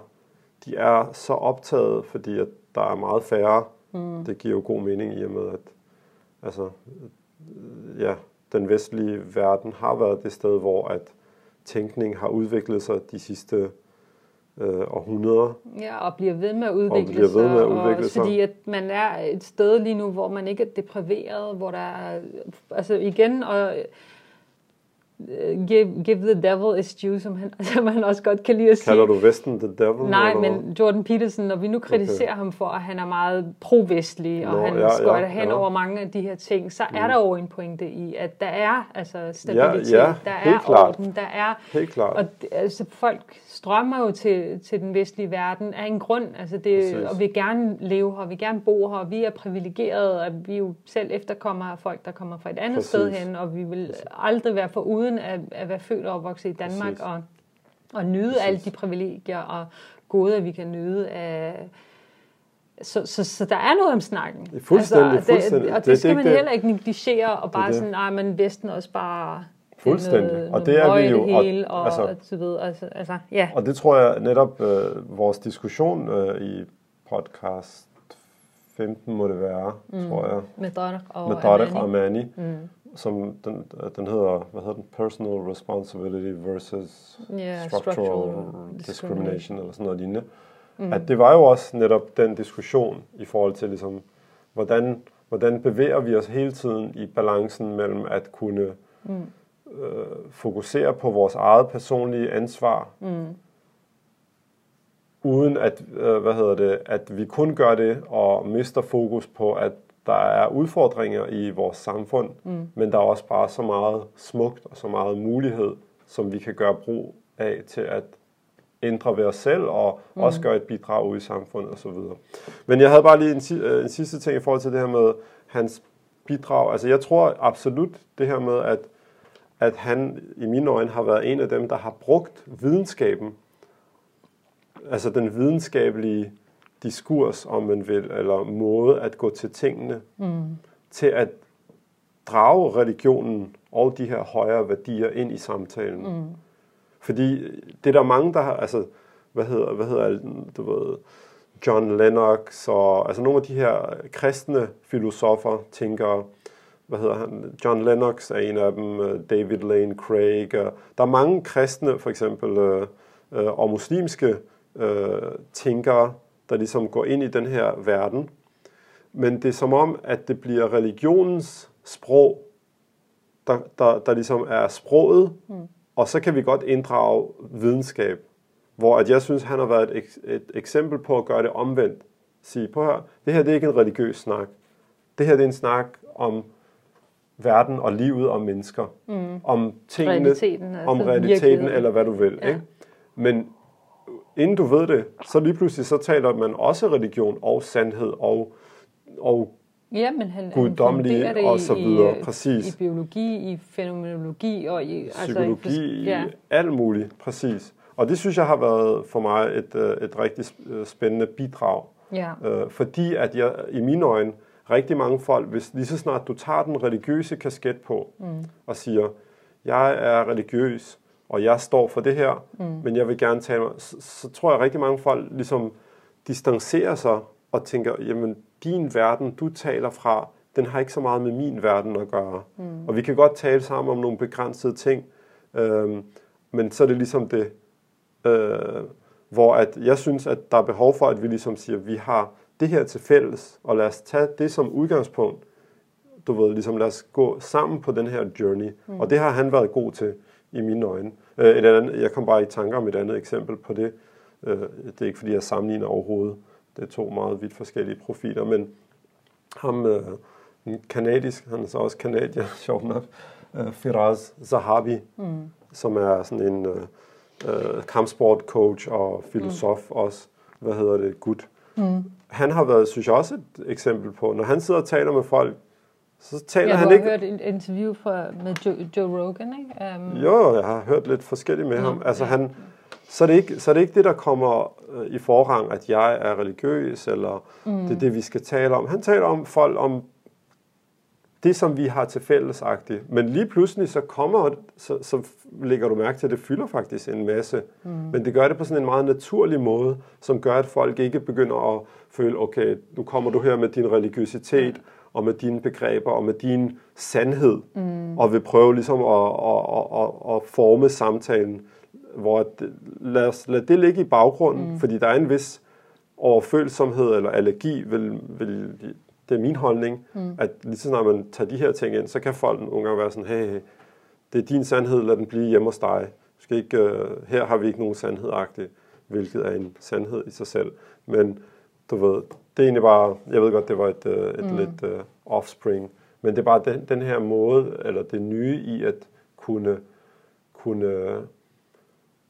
de er så optaget, fordi at der er meget færre. Mm. Det giver jo god mening i og med, at altså, ja, den vestlige verden har været det sted, hvor at tænkning har udviklet sig de sidste øh, århundreder. Ja, og bliver ved med at udvikle og bliver ved med at udvikle og, sig. Fordi at man er et sted lige nu, hvor man ikke er depriveret, hvor der er, altså igen, og Øh, give, give the devil his due, som han, <laughs> som han også godt kan lide at sige. Kalder du Vesten the devil? Nej, eller? men Jordan Peterson, når vi nu kritiserer okay. ham for, at han er meget pro-vestlig, og Nå, han ja, skøjter ja, hen ja. over mange af de her ting, så er mm. der jo en pointe i, at der er altså stabilitet, ja, ja, der er klart. orden, der er... Helt klart. Og altså, folk strømmer jo til, til den vestlige verden af en grund, altså det, og vil gerne leve her, og vil gerne bo her, og vi er privilegerede, og vi er jo selv efterkommer af folk, der kommer fra et andet Præcis. sted hen, og vi vil Præcis. aldrig være for uden at, at være født og opvokset i Danmark, og, og nyde Præcis. alle de privilegier og goder, vi kan nyde af så, så, så der er noget om snakken. Det fuldstændig, altså, fuldstændig. Det, og det, det skal det, man det, heller ikke negligere, og bare det, sådan, nej, men Vesten også bare Fuldstændig. Noget, og det er vi jo. hele, og, altså, og så videre. Altså, altså, ja. Og det tror jeg netop, øh, vores diskussion øh, i podcast 15 må det være, mm. tror jeg. Med Tarek og Med Tarek og Amani. Mm. Som den, den hedder, hvad hedder den? Personal Responsibility versus yeah, structural, structural discrimination, discrimination, eller sådan noget lignende. Mm. At det var jo også netop den diskussion i forhold til, ligesom, hvordan, hvordan bevæger vi os hele tiden i balancen mellem at kunne mm øh, fokusere på vores eget personlige ansvar, mm. uden at, øh, hvad hedder det, at vi kun gør det og mister fokus på, at der er udfordringer i vores samfund, mm. men der er også bare så meget smukt og så meget mulighed, som vi kan gøre brug af til at ændre ved os selv og mm. også gøre et bidrag ud i samfundet osv. Men jeg havde bare lige en, øh, en sidste ting i forhold til det her med hans bidrag. Altså jeg tror absolut det her med, at at han i mine øjne har været en af dem, der har brugt videnskaben, altså den videnskabelige diskurs, om man vil, eller måde at gå til tingene, mm. til at drage religionen og de her højere værdier ind i samtalen. Mm. Fordi det er der mange, der har, altså, hvad hedder, hvad hedder du ved, John Lennox, og altså nogle af de her kristne filosofer, tænkere, hvad hedder han, John Lennox er en af dem, øh, David Lane Craig. Der er mange kristne, for eksempel, øh, øh, og muslimske tænkere, der ligesom går ind i den her verden. Men det er som om, at det bliver religionens sprog, der, der, der ligesom er sproget, mm. og så kan vi godt inddrage videnskab, hvor at jeg synes, han har været et, et eksempel på at gøre det omvendt. Sige, på her, det her det er ikke en religiøs snak. Det her det er en snak om verden og livet og mennesker. Mm. Om tingene, Realiteten, altså om realiteten virkeligheden. eller hvad du vil. Ja. Ikke? Men inden du ved det, så lige pludselig så taler man også religion og sandhed og, og Ja, men han, Guddommelige han det og så videre, i, præcis. i biologi, i fænomenologi og i psykologi, Altså, i, ja. ja. alt muligt, præcis. Og det synes jeg har været for mig et, øh, et rigtig øh, spændende bidrag. ja. Øh, fordi at jeg i mine øjne, rigtig mange folk, hvis lige så snart du tager den religiøse kasket på mm. og siger, jeg er religiøs, og jeg står for det her, mm. men jeg vil gerne tale mig, så, så tror jeg rigtig mange folk ligesom distancerer sig og tænker, jamen din verden, du taler fra, den har ikke så meget med min verden at gøre. Mm. Og vi kan godt tale sammen om nogle begrænsede ting, øhm, men så er det ligesom det, øh, hvor at jeg synes, at der er behov for, at vi ligesom siger, at vi har det her til fælles, og lad os tage det som udgangspunkt. Du ved, ligesom lad os gå sammen på den her journey. Mm. Og det har han været god til i mine øjne. Øh, et andet, jeg kom bare i tanker om et andet eksempel på det. Øh, det er ikke fordi, jeg sammenligner overhovedet. Det er to meget vidt forskellige profiler, men ham, øh, kanadisk, han er så også kanadier, <laughs> sjovt nok, Firaz Zahabi, mm. som er sådan en øh, øh, kampsportcoach og filosof mm. også. Hvad hedder det? Gut. Mm. Han har været, synes jeg, også et eksempel på, når han sidder og taler med folk, så taler Jeg han har ikke... hørt et interview fra, med Joe, Joe Rogan, ikke? Um, Jo, jeg har hørt lidt forskelligt med Nå, ham. Altså han, så, er det ikke, så er det ikke det, der kommer øh, i forrang, at jeg er religiøs, eller mm. det er det, vi skal tale om. Han taler om folk, om det, som vi har til fællesagtigt. Men lige pludselig, så kommer, så, så lægger du mærke til, at det fylder faktisk en masse. Mm. Men det gør det på sådan en meget naturlig måde, som gør, at folk ikke begynder at føle, okay, nu kommer du her med din religiøsitet, og med dine begreber, og med din sandhed, mm. og vil prøve ligesom at, at, at, at, at forme samtalen, hvor det, lad, os, lad det ligge i baggrunden, mm. fordi der er en vis overfølsomhed eller allergi, vil, vil, det er min holdning, mm. at lige så snart man tager de her ting ind, så kan folk nogle gange være sådan, hey, hey det er din sandhed, lad den blive hjemme hos dig. Skal ikke, uh, her har vi ikke nogen sandhedagtigt, hvilket er en sandhed i sig selv. Men du ved, det er egentlig bare, jeg ved godt, det var et, uh, et mm. lidt uh, offspring, men det er bare den, den her måde, eller det nye i at kunne, kunne,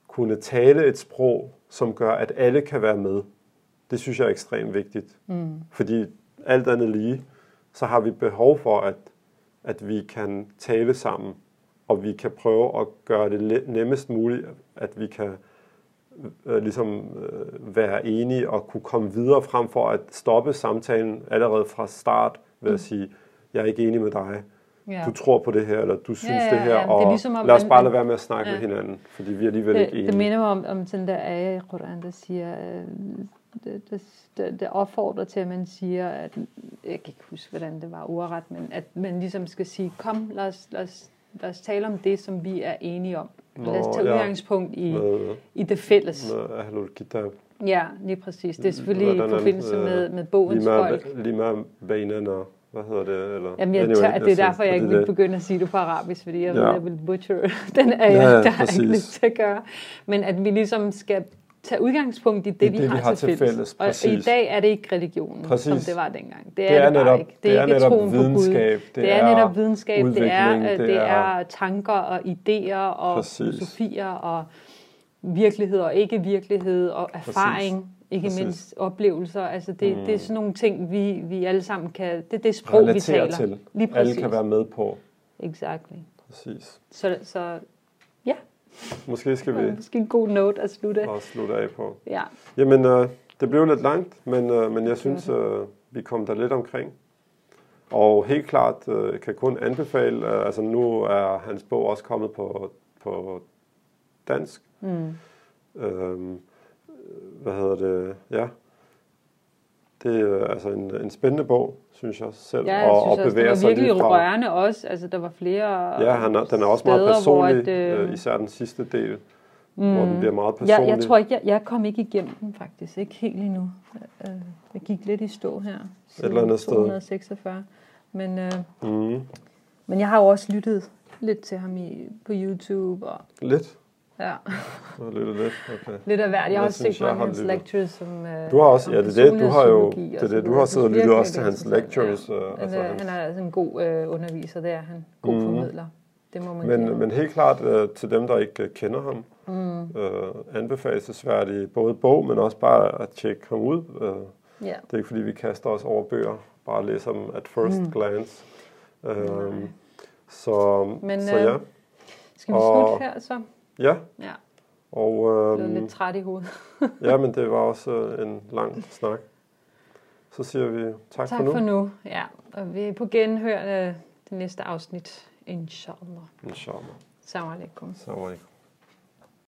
kunne tale et sprog, som gør, at alle kan være med. Det synes jeg er ekstremt vigtigt. Mm. Fordi alt andet lige, så har vi behov for, at, at vi kan tale sammen, og vi kan prøve at gøre det nemmest muligt, at vi kan øh, ligesom øh, være enige og kunne komme videre frem for at stoppe samtalen allerede fra start ved at sige, jeg er ikke enig med dig. Ja. Du tror på det her, eller du synes Ja, ja, det her, ja, det er og ligesom om, lad os bare lade være med at snakke Ja. med hinanden, fordi vi er alligevel det, ikke enige. det minder mig om, om sådan der ayah i Koran, der siger, det, det, det, det opfordrer til, at man siger, at, jeg kan ikke huske, hvordan det var ordret, men at man ligesom skal sige, kom, lad os, lad os, lad os tale om det, som vi er enige om. Nå, lad os tage ja. udgangspunkt i, Med, i det fælles. med Ahlul Kitab. Ja, lige præcis. Det er selvfølgelig i Hvordan er det, forbindelse øh, med, med bogens Lima, folk. Lima Bainana, hvad hedder det? Eller, Jamen, jeg Anyway, tør, det er synes, derfor, jeg at ikke vil er- begynde at sige det på arabisk, fordi jeg Ja. ved, at jeg vil butcher <laughs> den er jeg, Ja, ja, der præcis. ikke lidt til at gøre. Men at vi ligesom skal tage udgangspunkt i det, I vi, det, har, vi har til til fælles. fælles, Og i præcis. dag er det ikke religionen, Præcis. som det var dengang. Det, Det er, er det netop- ikke. Det det er, er ikke netop troen på Gud. videnskab, Det, det er, er netop videnskab. Det er, udvikling, det, det det er- er tanker og idéer og Præcis. filosofier og virkelighed og ikke virkelighed og erfaring. Ikke Præcis. mindst oplevelser. Altså det, mm. det er sådan nogle ting, vi, vi alle sammen kan... Det er det sprog, vi relatere taler. til. Lige Alle præcis. kan være med på. Exactly. Præcis. Så, så Måske skal vi er måske en god note at slutte. bare slutte af på. Ja, Jamen, øh, det blev lidt langt, men, øh, men jeg synes, øh, vi kom der lidt omkring. Og helt klart øh, kan kun anbefale, øh, altså nu er hans bog også kommet på, på dansk. mm. Øhm, hvad hedder det? Ja. Det er altså en, en spændende bog, synes jeg selv. ja jeg og, synes og også, det var virkelig rørende også. Altså, der var flere Ja, han er, den er også meget personlig, hvor at, øh, øh, især den sidste del, mm, hvor den bliver meget personlig. jeg tror ikke, jeg, jeg kom ikke igennem den faktisk. Ikke helt endnu. Øh, Jeg gik lidt i stå her. siden eller andet sted. 246. Men, øh, Mm. men jeg har jo også lyttet lidt til ham i, på YouTube. Og, Lidt? Ja, Og lidt, lidt. Okay. <laughs> lidt af hvert. Jeg har også set mange af hans lectures. Som, øh, Du har også, ja, det er det, du har jo, det er det, du har siddet og lyttet også til det hans lectures. øh, Ja. altså, Han, er, han er altså en god øh, underviser, det er han. God Mhm. formidler. Det må man give Men, ham. men helt klart øh, til dem, der ikke øh, kender ham, Mm. øh, anbefalesværdige både bog, men også bare at tjekke ham ud. Øh, Ja. det er ikke fordi, vi kaster os over bøger, bare læser dem at first Mm. glance. Øh, Nej. så, Men, så øh, ja. Skal vi Og- slutte her så? Ja, Ja, og jeg er øh, lidt træt i hovedet. <laughs> ja, men det <laughs> var også øh, en lang snak. Så siger vi tak, Tak for nu. for nu. Ja, og vi er på genhør øh, det næste afsnit. Inshallah. Inshallah. Salam alaikum. Assalamu alaikum.